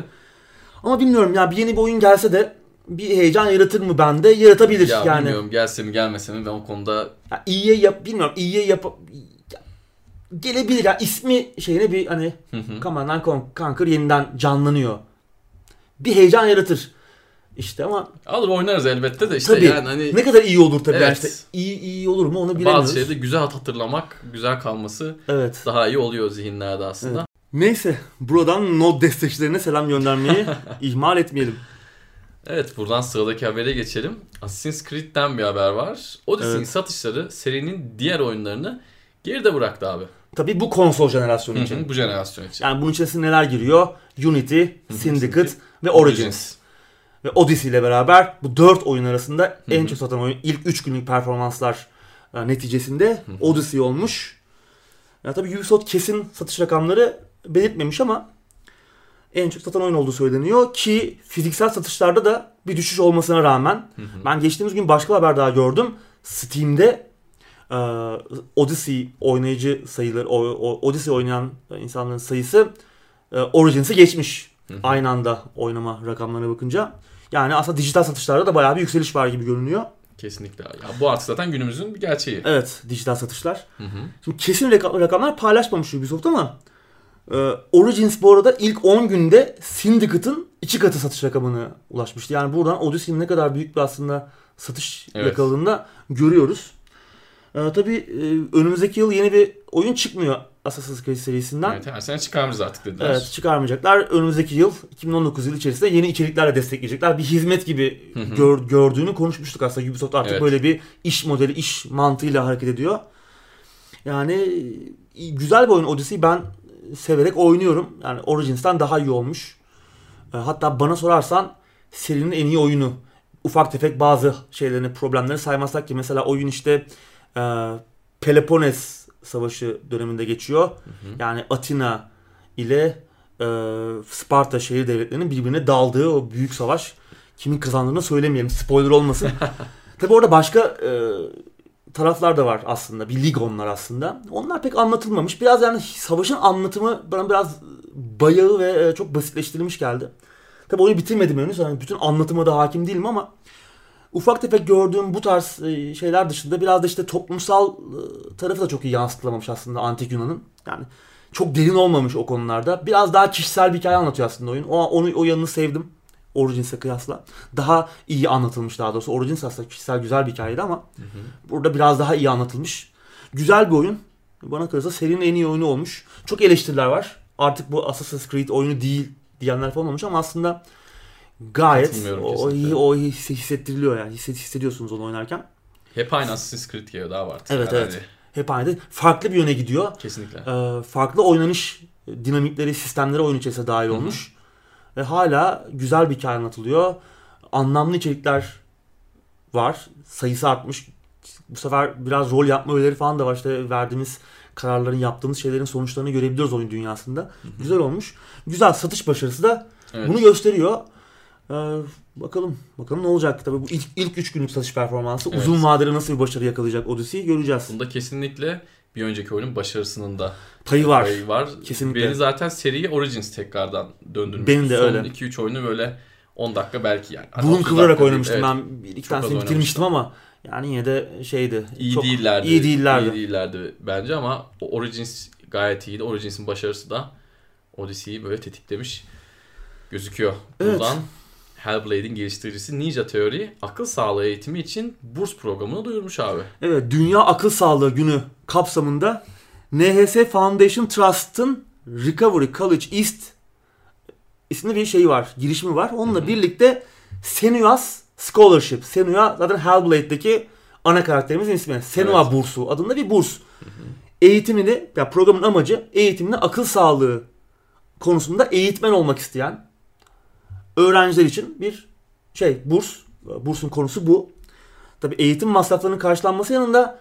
Ama bilmiyorum ya bir yeni bir oyun gelse de bir heyecan yaratır mı bende? Yaratabilir Ya yani. bilmiyorum gelse mi gelmese mi ben o konuda Ya EA yap bilmiyorum EA yap ya, gelebilir ya ismi şeyine bir hani. Command and Con- Conquer yeniden canlanıyor. Bir heyecan yaratır. İşte ama alır oynarız elbette de işte tabii yani hani ne kadar iyi olur tabii. Evet. işte iyi iyi olur mu onu bilemiyoruz. bazı şeyde güzel hatırlamak, güzel kalması Evet. daha iyi oluyor zihinlerde aslında. Neyse buradan Node destekçilerine selam göndermeyi [laughs] ihmal etmeyelim. Evet buradan sıradaki habere geçelim. Assassin's Creed'den bir haber var. Odyssey'in Evet. satışları serinin diğer oyunlarını geride bıraktı abi. Tabii bu konsol jenerasyonu için. Bu jenerasyon için. Yani bunun içerisinde neler giriyor? Unity, Syndicate ve Origins. Ve Odyssey ile beraber bu dört oyun arasında en çok satan oyun ilk 3 günlük performanslar e, neticesinde Odyssey olmuş. Ya tabii Ubisoft kesin satış rakamları belirtmemiş ama en çok satan oyun olduğu söyleniyor ki fiziksel satışlarda da bir düşüş olmasına rağmen Hı hı. ben geçtiğimiz gün başka bir haber daha gördüm. Steam'de e, Odyssey oynayıcı sayıları, o, o- Odyssey oynayan insanların sayısı e, Origins'i geçmiş. Hı hı. Aynı anda oynama rakamlarına bakınca. Yani aslında dijital satışlarda da bayağı bir yükseliş var gibi görünüyor. Kesinlikle. Ya bu artık zaten günümüzün bir gerçeği. Evet, dijital satışlar. Hı hı. Şimdi kesin raka- rakamlar paylaşmamış Ubisoft ama e, Origins bu arada ilk 10 günde Syndicate'ın iki katı satış rakamına ulaşmıştı. Yani buradan Odyssey'nin ne kadar büyük bir aslında satış Evet. yakaladığını da görüyoruz. E, tabii e, önümüzdeki yıl yeni bir oyun çıkmıyor Assassin's Creed serisinden. Evet, her sene çıkarmış artık dediler. Evet çıkarmayacaklar. Önümüzdeki yıl 2019 yılı içerisinde yeni içeriklerle destekleyecekler. Bir hizmet gibi Hı hı. gör- gördüğünü konuşmuştuk aslında. Ubisoft artık Evet. böyle bir iş modeli, iş mantığıyla hareket ediyor. Yani e, güzel bir oyun Odyssey. Ben severek oynuyorum. Yani Origins'ten daha iyi olmuş. E, hatta bana sorarsan serinin en iyi oyunu. Ufak tefek bazı şeylerini, problemleri saymazsak ki mesela oyun işte e, Peloponnes Savaşı döneminde geçiyor. Yani Atina ile e, Sparta şehir devletlerinin birbirine daldığı o büyük savaş. Kimin kazandığını söylemeyelim. Spoiler olmasın. [laughs] Tabi orada başka e, taraflar da var aslında. Bir lig onlar aslında. Onlar pek anlatılmamış. Biraz yani savaşın anlatımı bana biraz bayağı ve e, çok basitleştirilmiş geldi. Tabi oyunu bitirmedim henüz. Yani bütün anlatıma da hakim değilim ama ufak tefek gördüğüm bu tarz e, şeyler dışında biraz da işte toplumsal e, tarafı da çok iyi yansıtılamamış aslında Antik Yunan'ın. Yani çok derin olmamış o konularda. Biraz daha kişisel bir hikaye anlatıyor aslında oyun. O, onu, o yanını sevdim. Origins'e kıyasla. Daha iyi anlatılmış daha doğrusu. Origins aslında kişisel güzel bir hikayeydi ama hı hı. burada biraz daha iyi anlatılmış. Güzel bir oyun. Bana kalırsa serinin en iyi oyunu olmuş. Çok eleştiriler var. Artık bu Assassin's Creed oyunu değil diyenler falan olmuş ama aslında gayet o, o, o hissettiriliyor yani. Hissediyorsunuz onu oynarken. Hep aynı Assassin's Creed geliyor daha var. Evet herhalde. evet. Hep aynı. Farklı bir yöne gidiyor. Kesinlikle. Ee, farklı oynanış dinamikleri, sistemleri oyun içerisinde dahil olmuş. Ve hala güzel bir hikaye anlatılıyor. Anlamlı içerikler var. Sayısı artmış. Bu sefer biraz rol yapma öğeleri falan da var. İşte verdiğimiz kararların, yaptığımız şeylerin sonuçlarını görebiliyoruz oyun dünyasında. Hı-hı. Güzel olmuş. Güzel satış başarısı da evet. bunu gösteriyor. Ee, bakalım bakalım ne olacak. Tabii bu ilk ilk 3 günlük satış performansı evet. uzun vadede nasıl bir başarı yakalayacak Odyssey göreceğiz. Bunda kesinlikle bir önceki oyunun başarısının da payı var. Payı var. Kesinlikle. Beni zaten seriye Origins tekrardan döndürmüş. Benim de Son öyle. 2-3 oyunu böyle 10 dakika belki yani. Burun kıvırarak oynamıştım evet. ben. Bir iki tanesini bitirmiştim ama yani yine de şeydi. İyi çok değillerdi. İyi değillerdi. İyi değillerdi bence ama Origins gayet iyiydi. Origins'in başarısı da Odyssey'yi böyle tetiklemiş gözüküyor. Buradan evet. Hellblade'in geliştiricisi Ninja Theory akıl sağlığı eğitimi için burs programını duyurmuş abi. Evet Dünya Akıl Sağlığı Günü kapsamında NHS Foundation Trust'ın Recovery College East isimli bir şeyi var, girişimi var. Onunla Hı-hı. birlikte Senua's Scholarship. Senua zaten Hellblade'deki ana karakterimizin ismi. Senua evet. bursu adında bir burs. Hı-hı. Eğitimini, ya programın amacı eğitimini akıl sağlığı konusunda eğitmen olmak isteyen öğrenciler için bir şey burs. Bursun konusu bu. Tabi eğitim masraflarının karşılanması yanında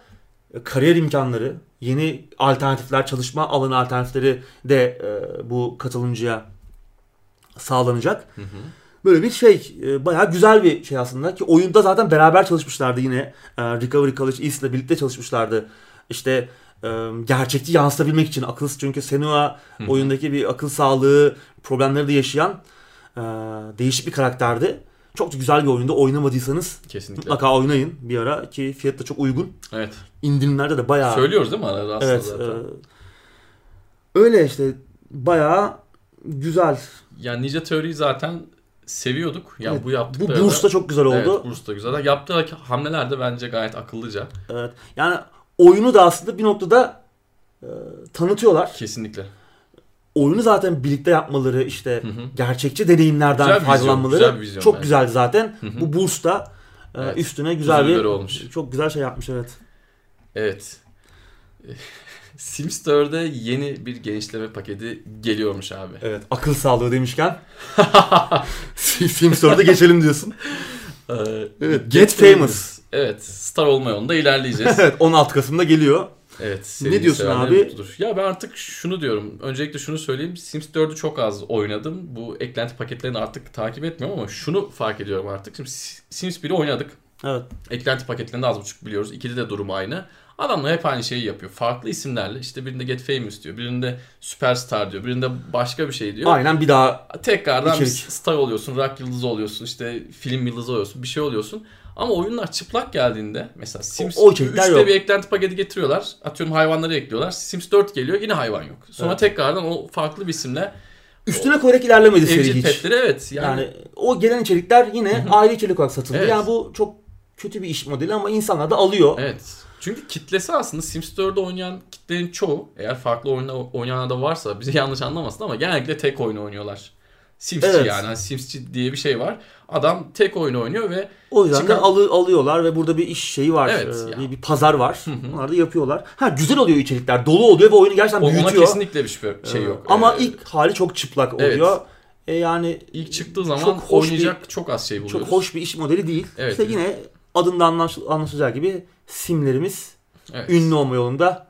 e, kariyer imkanları, yeni alternatifler, çalışma alanı alternatifleri de e, bu katılımcıya sağlanacak. Hı hı. Böyle bir şey, e, bayağı güzel bir şey aslında ki oyunda zaten beraber çalışmışlardı yine. E, Recovery College East ile birlikte çalışmışlardı. İşte e, gerçekçi yansıtabilmek için akıl çünkü Senua hı hı. oyundaki bir akıl sağlığı problemleri de yaşayan e, değişik bir karakterdi. Çok güzel bir oyunda oynamadıysanız Kesinlikle. mutlaka oynayın bir ara ki fiyat da çok uygun. Evet. İndirimlerde de bayağı. Söylüyoruz değil mi arada aslında evet, zaten? E, öyle işte bayağı güzel. Yani Ninja Theory'yi zaten seviyorduk. Yani evet, bu yaptıkları Bu burs da çok güzel oldu. Evet, burs da güzel. Yaptığı hamleler de bence gayet akıllıca. Evet. Yani oyunu da aslında bir noktada e, tanıtıyorlar. Kesinlikle oyunu zaten birlikte yapmaları işte hı hı. gerçekçi deneyimlerden güzel faydalanmaları vizyon, güzel çok bence. güzeldi zaten. Hı hı. Bu burs da e, evet. üstüne güzel bir olmuş. çok güzel şey yapmış evet. Evet. [laughs] Sims 4'e yeni bir genişleme paketi geliyormuş abi. Evet. Akıl sağlığı demişken [laughs] Sims 4'e geçelim diyorsun. [laughs] Ee, evet. Get, Get famous. famous. Evet. Star olma yolunda ilerleyeceğiz. evet. 16 Kasım'da geliyor. Evet. Ne diyorsun abi? Mutludur. Ya ben artık şunu diyorum. Öncelikle şunu söyleyeyim. Sims 4'ü çok az oynadım. Bu eklenti paketlerini artık takip etmiyorum ama şunu fark ediyorum artık. Şimdi Sims 1'i oynadık. Evet. Eklenti paketlerini az buçuk biliyoruz. İkide de durum aynı. Adamlar hep aynı şeyi yapıyor. Farklı isimlerle. İşte birinde Get Famous diyor. Birinde Superstar diyor. Birinde başka bir şey diyor. Aynen bir daha Tekrardan içerik. star oluyorsun. Rock yıldızı oluyorsun. İşte film yıldızı oluyorsun. Bir şey oluyorsun. Ama oyunlar çıplak geldiğinde mesela Sims o, o 3'te yok. bir eklenti paketi getiriyorlar. Atıyorum hayvanları ekliyorlar. Sims 4 geliyor yine hayvan yok. Sonra evet. tekrardan o farklı bir isimle Üstüne koyarak ilerlemedi seri hiç. petleri evet. Yani... yani o gelen içerikler yine ayrı içerik olarak satıldı. Evet. Yani bu çok kötü bir iş modeli ama insanlar da alıyor. Evet. Çünkü kitlesi aslında Sims 4'de oynayan kitlenin çoğu eğer farklı oyunda oynayanlar da varsa bizi yanlış anlamasın ama genellikle tek oyun oynuyorlar. Simsçi evet. yani. Simsçi diye bir şey var. Adam tek oyun oynuyor ve o yüzden çıkan... de alı, alıyorlar ve burada bir iş şeyi var. Evet, ee, bir, bir pazar var. Onlar da yapıyorlar. Ha güzel oluyor içerikler. Dolu oluyor ve oyunu gerçekten o, büyütüyor. Ona kesinlikle bir şey yok. Ama ee, ilk hali çok çıplak oluyor. Evet. E yani İlk çıktığı zaman Çok hoş oynayacak çok az şey buluyoruz. çok hoş bir iş modeli değil. Evet. İşte yine adında anlaş- anlaşılacağı gibi simlerimiz Evet. ünlü olma yolunda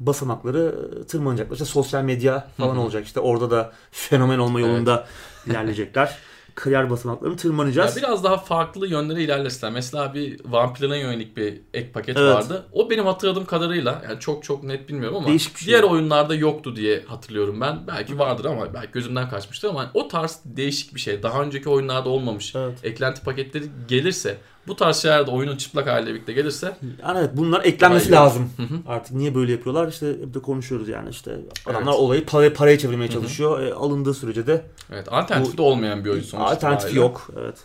basamakları tırmanacaklar. İşte sosyal medya falan olacak. İşte orada da fenomen olma yolunda ilerleyecekler. [laughs] Kariyer basamaklarını Ya tırmanacağız. biraz daha farklı yönlere ilerlesinler. Mesela bir vampirlere yönelik bir ek paket Evet. vardı. O benim hatırladığım kadarıyla yani çok çok net bilmiyorum ama Değişik şey. diğer oyunlarda yoktu diye hatırlıyorum ben. Belki vardır ama belki gözümden kaçmıştır ama o tarz değişik bir şey. Daha önceki oyunlarda olmamış. Evet. Eklenti paketleri gelirse bu tarz şeyler de oyunun çıplak haliyle birlikte gelirse Yani evet bunlar eklenmesi lazım. Hı hı. Artık niye böyle yapıyorlar işte hep de konuşuyoruz yani işte adamlar Evet. olayı para, paraya çevirmeye Hı hı. çalışıyor. E, alındığı sürece de evet alternatif de olmayan bir oyun sonuç alternatifi itibariyle. yok. Evet.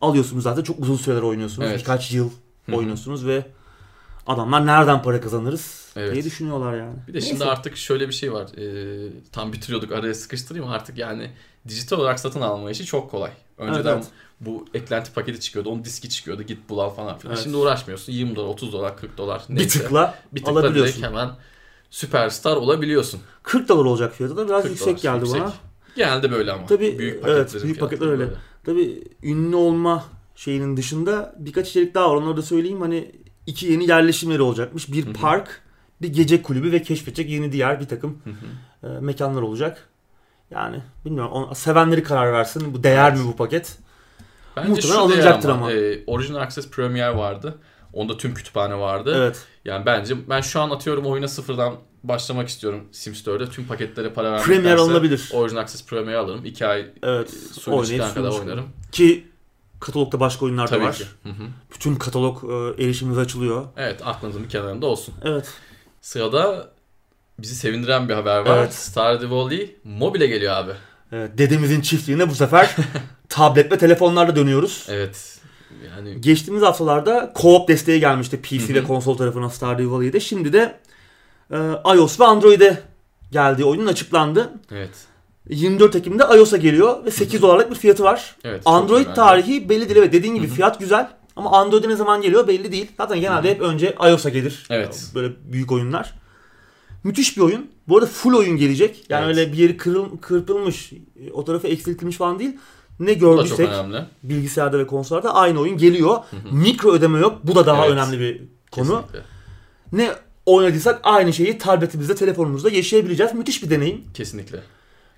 Alıyorsunuz zaten çok uzun süreler oynuyorsunuz. Evet. Birkaç yıl Hı hı. oynuyorsunuz ve adamlar nereden para kazanırız Evet. diye düşünüyorlar yani. Bir de şimdi Neyse. artık şöyle bir şey var. Ee, tam bitiriyorduk araya sıkıştırayım artık yani dijital olarak satın alma işi çok kolay. Önceden Evet, bu eklenti paketi çıkıyordu, onun diski çıkıyordu, git bul al falan filan. Evet. Şimdi uğraşmıyorsun. 20 dolar, 30 dolar, 40 dolar bir neyse. tıkla bir tıkla alabiliyorsun. direkt hemen süperstar olabiliyorsun. 40 dolar olacak fiyatı da biraz 40 yüksek dolar, geldi yüksek. bana. Genelde böyle ama. Tabii, büyük evet, paketlerin büyük paketler öyle. böyle. Tabii ünlü olma şeyinin dışında birkaç içerik daha var. Onları da söyleyeyim. Hani iki yeni yerleşim yeri olacakmış. Bir Hı hı. park, bir gece kulübü ve keşfedecek yeni diğer bir takım e, mekanlar olacak. Yani bilmiyorum. on- sevenleri karar versin. Bu değer Evet. mi bu paket? Bence Muhtemelen alınacaktır ama. E, Original Access Premier vardı. Onda tüm kütüphane vardı. Evet. Yani bence ben şu an atıyorum oyuna sıfırdan başlamak istiyorum Sims 4'e. Tüm paketlere para vermek Premier alınabilir. Original Access Premier alırım. 2 ay Evet. suyunu kadar oynarım. Ki katalogda başka oyunlar da Tabii var. ki. Hı hı. Bütün katalog e, erişimimiz açılıyor. Evet aklınızın bir kenarında olsun. Evet. Sırada bizi sevindiren bir haber var. Evet. Stardew Valley mobile geliyor abi. evet. Dedemizin çiftliğine bu sefer [laughs] tablet ve telefonlarla dönüyoruz. Evet. Yani Geçtiğimiz haftalarda co-op desteği gelmişti PC ve konsol tarafına Stardew Valley'de. Şimdi de e, iOS ve Android'e geldiği oyunun açıklandı. evet. 24 Ekim'de iOS'a geliyor ve 8 dolarlık bir fiyatı var. Evet. Android tarihi belli değil. Evet dediğin gibi fiyat güzel ama Android'e ne zaman geliyor belli değil. Zaten genelde hep önce iOS'a gelir. Evet. Böyle büyük oyunlar. Müthiş bir oyun. Bu arada full oyun gelecek. Yani Evet. öyle bir yeri kırıl, kırpılmış, o tarafı eksiltilmiş falan değil. Ne gördüysek bilgisayarda ve konsollarda aynı oyun geliyor. hı. Mikro ödeme yok. Bu da daha Evet. önemli bir konu. Kesinlikle. Ne oynadıysak aynı şeyi tabletimizde, telefonumuzda yaşayabileceğiz. Müthiş bir deneyim. Kesinlikle.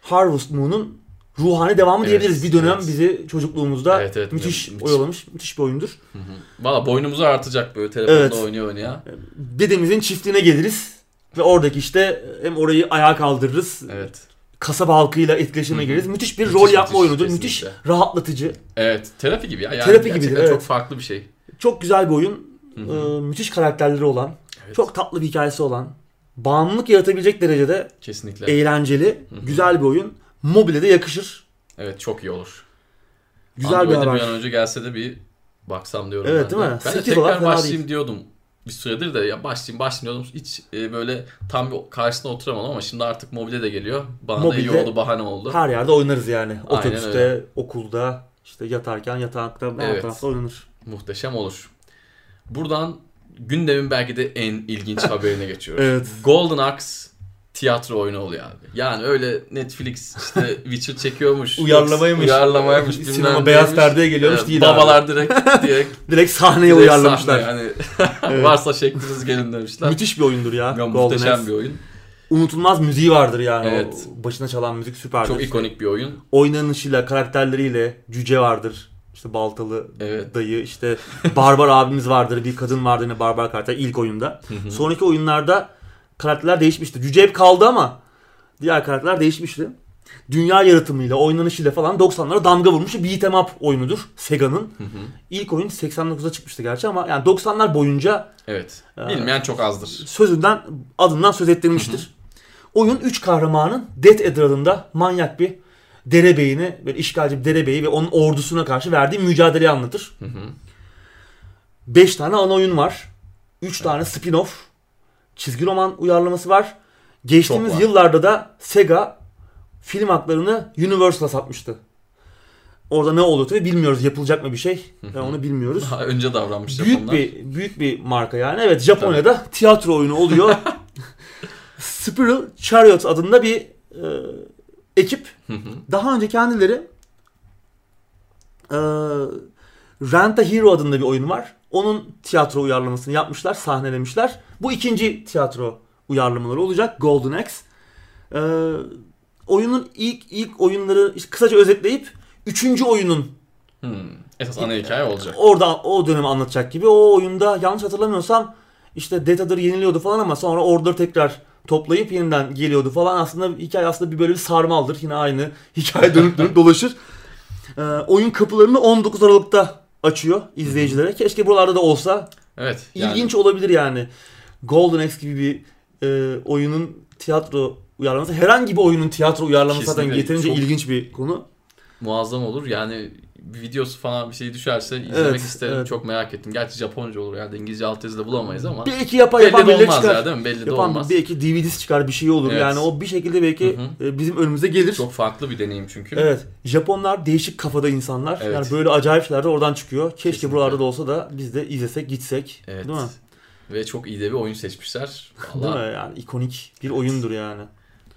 Harvest Moon'un ruhani devamı Evet, diyebiliriz. Bir dönem evet. bizi çocukluğumuzda Evet, evet. müthiş, Müthiş. oyalamış, müthiş bir oyundur. Valla boynumuzu artacak böyle telefonda Evet. oynuyor oynaya. Dedemizin çiftliğine geliriz ve oradaki işte hem orayı ayağa kaldırırız. Evet. Kasaba halkıyla etkileşime gireriz. Müthiş bir Müthiş, rol yapma müthiş, oyunudur. kesinlikle. Müthiş rahatlatıcı. Evet. Terapi gibi ya. Yani Terapi gibidir, evet. çok farklı bir şey. Çok güzel bir oyun. Ee, müthiş karakterleri olan, Evet. çok tatlı bir hikayesi olan, bağımlılık yaratabilecek derecede Kesinlikle. eğlenceli, Hı hı. güzel bir oyun. Mobile de yakışır. Evet çok iyi olur. Güzel bir Android'e haber. bir an önce gelse de bir baksam diyorum Evet, ben değil de. mi? Ben de 8 dolar tekrar başlayayım diyordum. Bir süredir de ya başlayayım başlayayım diyordum. Hiç e, böyle tam bir karşısına oturamadım ama şimdi artık mobile de geliyor. Bana da iyi Mobilde- oldu bahane oldu. Her yerde oynarız yani. Otobüste, öyle. okulda, işte yatarken, yatakta, Evet. tarafta oynanır. Muhteşem olur. Buradan gündemin belki de en ilginç [laughs] haberine geçiyoruz. Evet. Golden Axe tiyatro oyunu oluyor abi. Yani öyle Netflix işte [laughs] Witcher çekiyormuş. Uyarlamaymış. Uyarlamaymış. Sinema beyaz perdeye geliyormuş değil Babalar direkt [laughs] direkt, Direkt sahneye direkt uyarlamışlar. sahne yani. [laughs] Evet. Varsa şekliniz gelin demişler. Müthiş bir oyundur ya. Ya, muhteşem bir oyun. Unutulmaz müziği vardır yani. Evet. O başına çalan müzik süperdir. Çok ikonik bir oyun. Oynanışıyla, karakterleriyle cüce vardır. İşte baltalı Evet. dayı, işte barbar abimiz vardır, bir kadın vardır yine barbar karakter ilk oyunda. Hı hı. Sonraki oyunlarda karakterler değişmişti. Cüce hep kaldı ama diğer karakterler değişmişti. Dünya yaratımıyla, oynanışıyla falan 90'lara damga vurmuş bir beat'em up oyunudur Sega'nın. İlk oyun 89'da çıkmıştı gerçi ama yani 90'lar boyunca Evet. Aa. Bilmeyen çok azdır. sözünden, adından söz ettirmiştir. Oyun 3 kahramanın Death Adder adında manyak bir derebeyini, böyle işgalci bir derebeyi ve onun ordusuna karşı verdiği mücadeleyi anlatır. Hı hı. 5 tane ana oyun var. 3 tane spin-off. Çizgi roman uyarlaması var. Geçtiğimiz var. yıllarda da Sega film haklarını Universal'a satmıştı. Orada ne oldu tabii bilmiyoruz. Yapılacak mı bir şey? Hı. onu bilmiyoruz. Daha önce davranmış büyük Japonlar. bir büyük bir marka yani. Evet Japonya'da tiyatro oyunu oluyor. [laughs] Spiral Chariot adında bir e, ekip daha önce kendileri e, Rent a Hero adında bir oyun var. Onun tiyatro uyarlamasını yapmışlar, sahnelemişler. Bu ikinci tiyatro uyarlamaları olacak. Golden Axe. E, oyunun ilk ilk oyunları kısaca özetleyip üçüncü oyunun Hmm. Esas ana hikaye olacak. orada o dönemi anlatacak gibi. O oyunda yanlış hatırlamıyorsam işte dataları yeniliyordu falan ama sonra order tekrar toplayıp yeniden geliyordu falan. Aslında hikaye aslında bir böyle bir sarmaldır. Yine aynı hikaye dönüp dönüp dolaşır. Ee, oyun kapılarını 19 Aralık'ta açıyor izleyicilere. Keşke buralarda da olsa. Evet. yani- İlginç olabilir yani. Golden Axe gibi bir e, oyunun tiyatro uyarlaması. Herhangi bir oyunun tiyatro uyarlaması zaten Kesinlikle. yeterince Çok- ilginç bir konu. muazzam olur. Yani videosu falan bir şey düşerse izlemek Evet, isterim. evet. Çok merak ettim. Gerçi Japonca olur yani İngilizce altyazı da bulamayız ama. Bir iki yapa, belli yapan de birileri olmaz çıkar. ya değil mi? Belli de Yapan olmaz. bir iki DVD'si çıkar bir şey olur. Evet. Yani o bir şekilde belki Hı e, bizim önümüze gelir. Çok farklı bir deneyim çünkü. Evet. Japonlar değişik kafada insanlar. Evet. Yani böyle acayip şeyler de oradan çıkıyor. Keşke Kesinlikle. buralarda da olsa da biz de izlesek, gitsek. Evet. Değil mi? Ve çok iyi de bir oyun seçmişler. Değil Vallahi mi? Yani ikonik bir oyundur yani.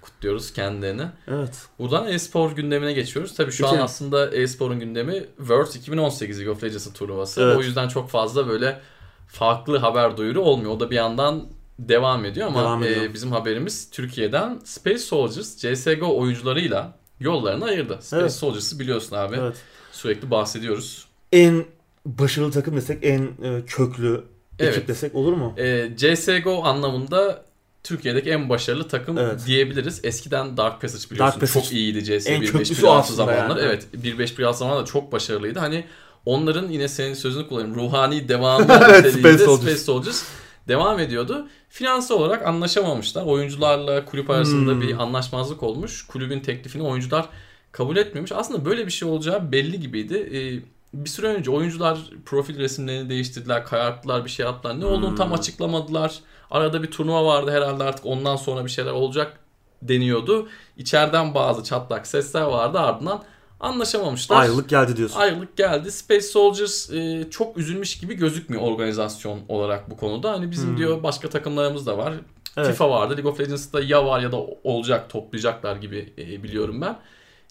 Kutluyoruz kendilerini. Evet. Buradan e-spor gündemine geçiyoruz. Tabii şu an Geçelim. aslında e-sporun gündemi Worlds 2018 League of Legends'ın turnuvası. Evet. O yüzden çok fazla böyle farklı haber duyuru olmuyor. O da bir yandan devam ediyor ama Devam ediyor. e, bizim haberimiz Türkiye'den Space Soldiers CSGO oyuncularıyla yollarını ayırdı. Space Evet. Soldiers'ı biliyorsun abi. Evet. Sürekli bahsediyoruz. En başarılı takım desek, en e, köklü ekip Evet. desek olur mu? E, CSGO anlamında Türkiye'deki en başarılı takım Evet. diyebiliriz. Eskiden Dark Passage biliyorsun Dark Passage çok iyiydi CS en 1.5 köklüsü 1.6 aslında zamanları. yani. Evet 1.5 1.6 zamanlarda çok başarılıydı. Hani onların yine senin sözünü kullanayım ruhani devamı [laughs] Evet, Space Soldiers. Space Soldiers devam ediyordu. Finansal olarak anlaşamamışlar. Oyuncularla kulüp arasında Hmm. bir anlaşmazlık olmuş. Kulübün teklifini oyuncular kabul etmemiş. Aslında böyle bir şey olacağı belli gibiydi. Ee, bir süre önce oyuncular profil resimlerini değiştirdiler, kararttılar, bir şey yaptılar. Ne olduğunu Hmm. tam açıklamadılar. Arada bir turnuva vardı herhalde artık ondan sonra bir şeyler olacak deniyordu. İçeriden bazı çatlak sesler vardı ardından anlaşamamışlar. Ayrılık geldi diyorsun. Ayrılık geldi. Space Soldiers e, çok üzülmüş gibi gözükmüyor organizasyon olarak bu konuda. Hani bizim Hmm. diyor başka takımlarımız da var. Evet. FIFA vardı. League of Legends'da ya var ya da olacak toplayacaklar gibi e, biliyorum ben.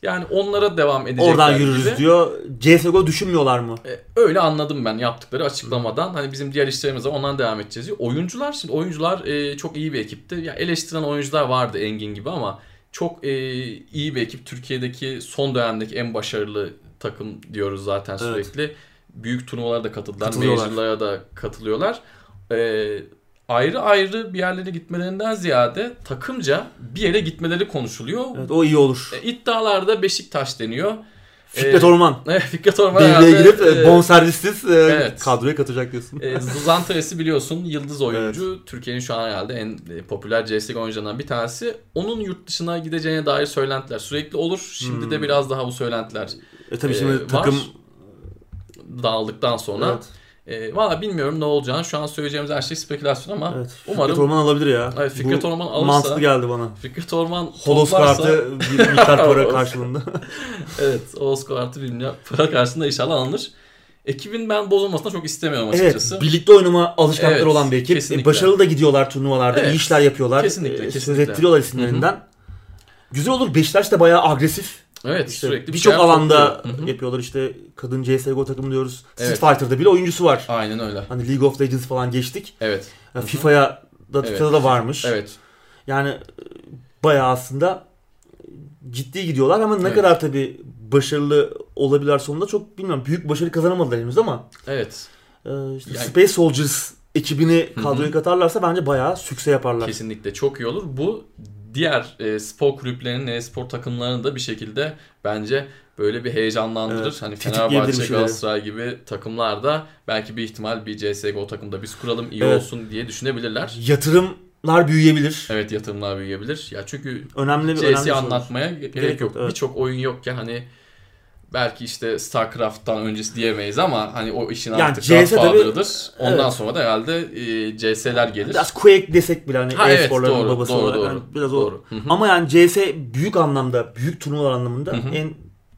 Yani onlara devam edecekler Oradan yürürüz gibi. diyor. CSGO düşünmüyorlar mı? E, öyle anladım ben yaptıkları açıklamadan. Hani bizim diğer işlerimiz var ondan devam edeceğiz diyor. Oyuncular şimdi oyuncular e, çok iyi bir ekipti. Ya eleştiren oyuncular vardı Engin gibi ama çok e, iyi bir ekip. Türkiye'deki son dönemdeki en başarılı takım diyoruz zaten Evet. sürekli. Büyük turnuvalara da katıldılar. Major'lara da katılıyorlar. E, ayrı ayrı bir yerlere gitmelerinden ziyade takımca bir yere gitmeleri konuşuluyor. Evet, o iyi olur. E, iddialarda Beşiktaş deniyor. Fikret E, Orman. [laughs] Evet, Fikret Orman Devreye herhalde, girip e, e, bonservissiz e, evet. kadroya katacak diyorsun. e, Zantares'i biliyorsun yıldız oyuncu. Türkiye'nin şu an herhalde en e, popüler CSGO oyuncularından bir tanesi. Onun yurt dışına gideceğine dair söylentiler sürekli olur. Şimdi de Hmm. biraz daha bu söylentiler E tabii e, şimdi var. takım dağıldıktan sonra. evet, E, Valla bilmiyorum ne olacağını. Şu an söyleyeceğimiz her şey spekülasyon ama evet. umarım Fikret Orman alabilir ya. Evet, Fikret Bu Orman alırsa- mantıklı geldi bana. Fikret Orman Holos toplarsa- kartı bir [laughs] [laughs] miktar para karşılığında. Evet, Oğuz artı bilmiyorum. Para karşısında inşallah alınır. Ekibin ben bozulmasına çok istemiyorum evet, açıkçası. birlikte oynama alışkanlıkları Evet, olan bir ekip. E, kesinlikle. başarılı da gidiyorlar turnuvalarda, Evet, iyi işler yapıyorlar. kesinlikle, E, Söz kesinlikle. ettiriyorlar isimlerinden. Güzel olur. Beşiktaş da bayağı agresif. Evet, İşte sürekli bir birçok şeyler alanda topluyor. Hı hı. yapıyorlar. İşte kadın CS:GO takımı diyoruz. Evet. Street Fighter'da bile oyuncusu var. Aynen öyle. Hani League of Legends falan geçtik. Evet. Yani FIFA'ya da Evet. Da varmış. Evet. Yani e, bayağı aslında ciddi gidiyorlar ama ne Evet. kadar tabii başarılı olabilirler sonunda çok bilmiyorum. Büyük başarı kazanamadılar henüz ama Evet. e, işte Yani- Space Soldiers ekibini kadroya katarlarsa bence bayağı sükse yaparlar. Kesinlikle çok iyi olur. Bu diğer e, spor kulüplerinin, e-spor takımlarını da bir şekilde bence böyle bir heyecanlandırır. Evet, Hani Fenerbahçe. Galatasaray gibi takımlar da belki bir ihtimal bir CSGO takımda biz kuralım iyi Evet. olsun diye düşünebilirler. Yatırımlar büyüyebilir. Evet yatırımlar büyüyebilir. Ya çünkü Önemli bir önemli CS olur. anlatmaya gerek, Gerek yok. yok, evet. Birçok oyun yokken hani belki işte StarCraft'tan öncesi diyemeyiz ama hani o işin Yani artık Godfather'ıdır. Ondan Evet. sonra da herhalde e, CS'ler gelir. Biraz Quake desek bile hani Ha, evet, e-sporların doğru, babası doğru, olarak. doğru. Yani biraz Doğru. o. Hı hı. Ama yani CS büyük anlamda, büyük turnuvalar anlamında Hı hı. en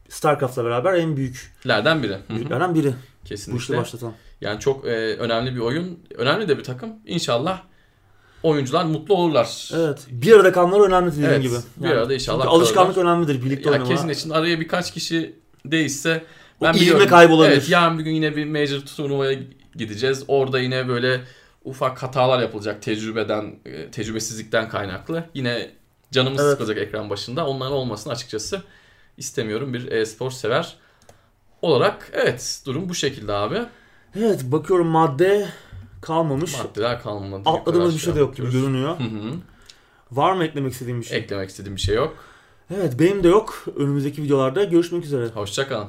StarCraft'la beraber en büyük Lerden biri. Hı hı. büyüklerden biri. Bu işi Kesinlikle. başlatan. Yani çok e, önemli bir oyun. Önemli de bir takım. İnşallah oyuncular mutlu olurlar. Evet. Bir arada kalmaları önemli dediğin Evet, gibi. bir arada inşallah çünkü alışkanlık kalırlar. önemlidir birlikte Ya oynama. kesin için araya birkaç kişi değişse O ben ivme biliyorum. kaybolabilir. Evet yarın bir gün yine bir major turnuvaya gideceğiz. Orada yine böyle ufak hatalar yapılacak tecrübeden, e, tecrübesizlikten kaynaklı. Yine canımız Evet. sıkılacak ekran başında. Onların olmasını açıkçası istemiyorum bir e-spor sever olarak. Evet durum bu şekilde abi. Evet bakıyorum madde kalmamış. Maddeler kalmadı. Atladığımız bir şey de yok gibi görünüyor. Hı hı. Var mı eklemek istediğim bir şey? Eklemek istediğim bir şey yok. Evet benim de yok. Önümüzdeki videolarda görüşmek üzere. Hoşçakalın.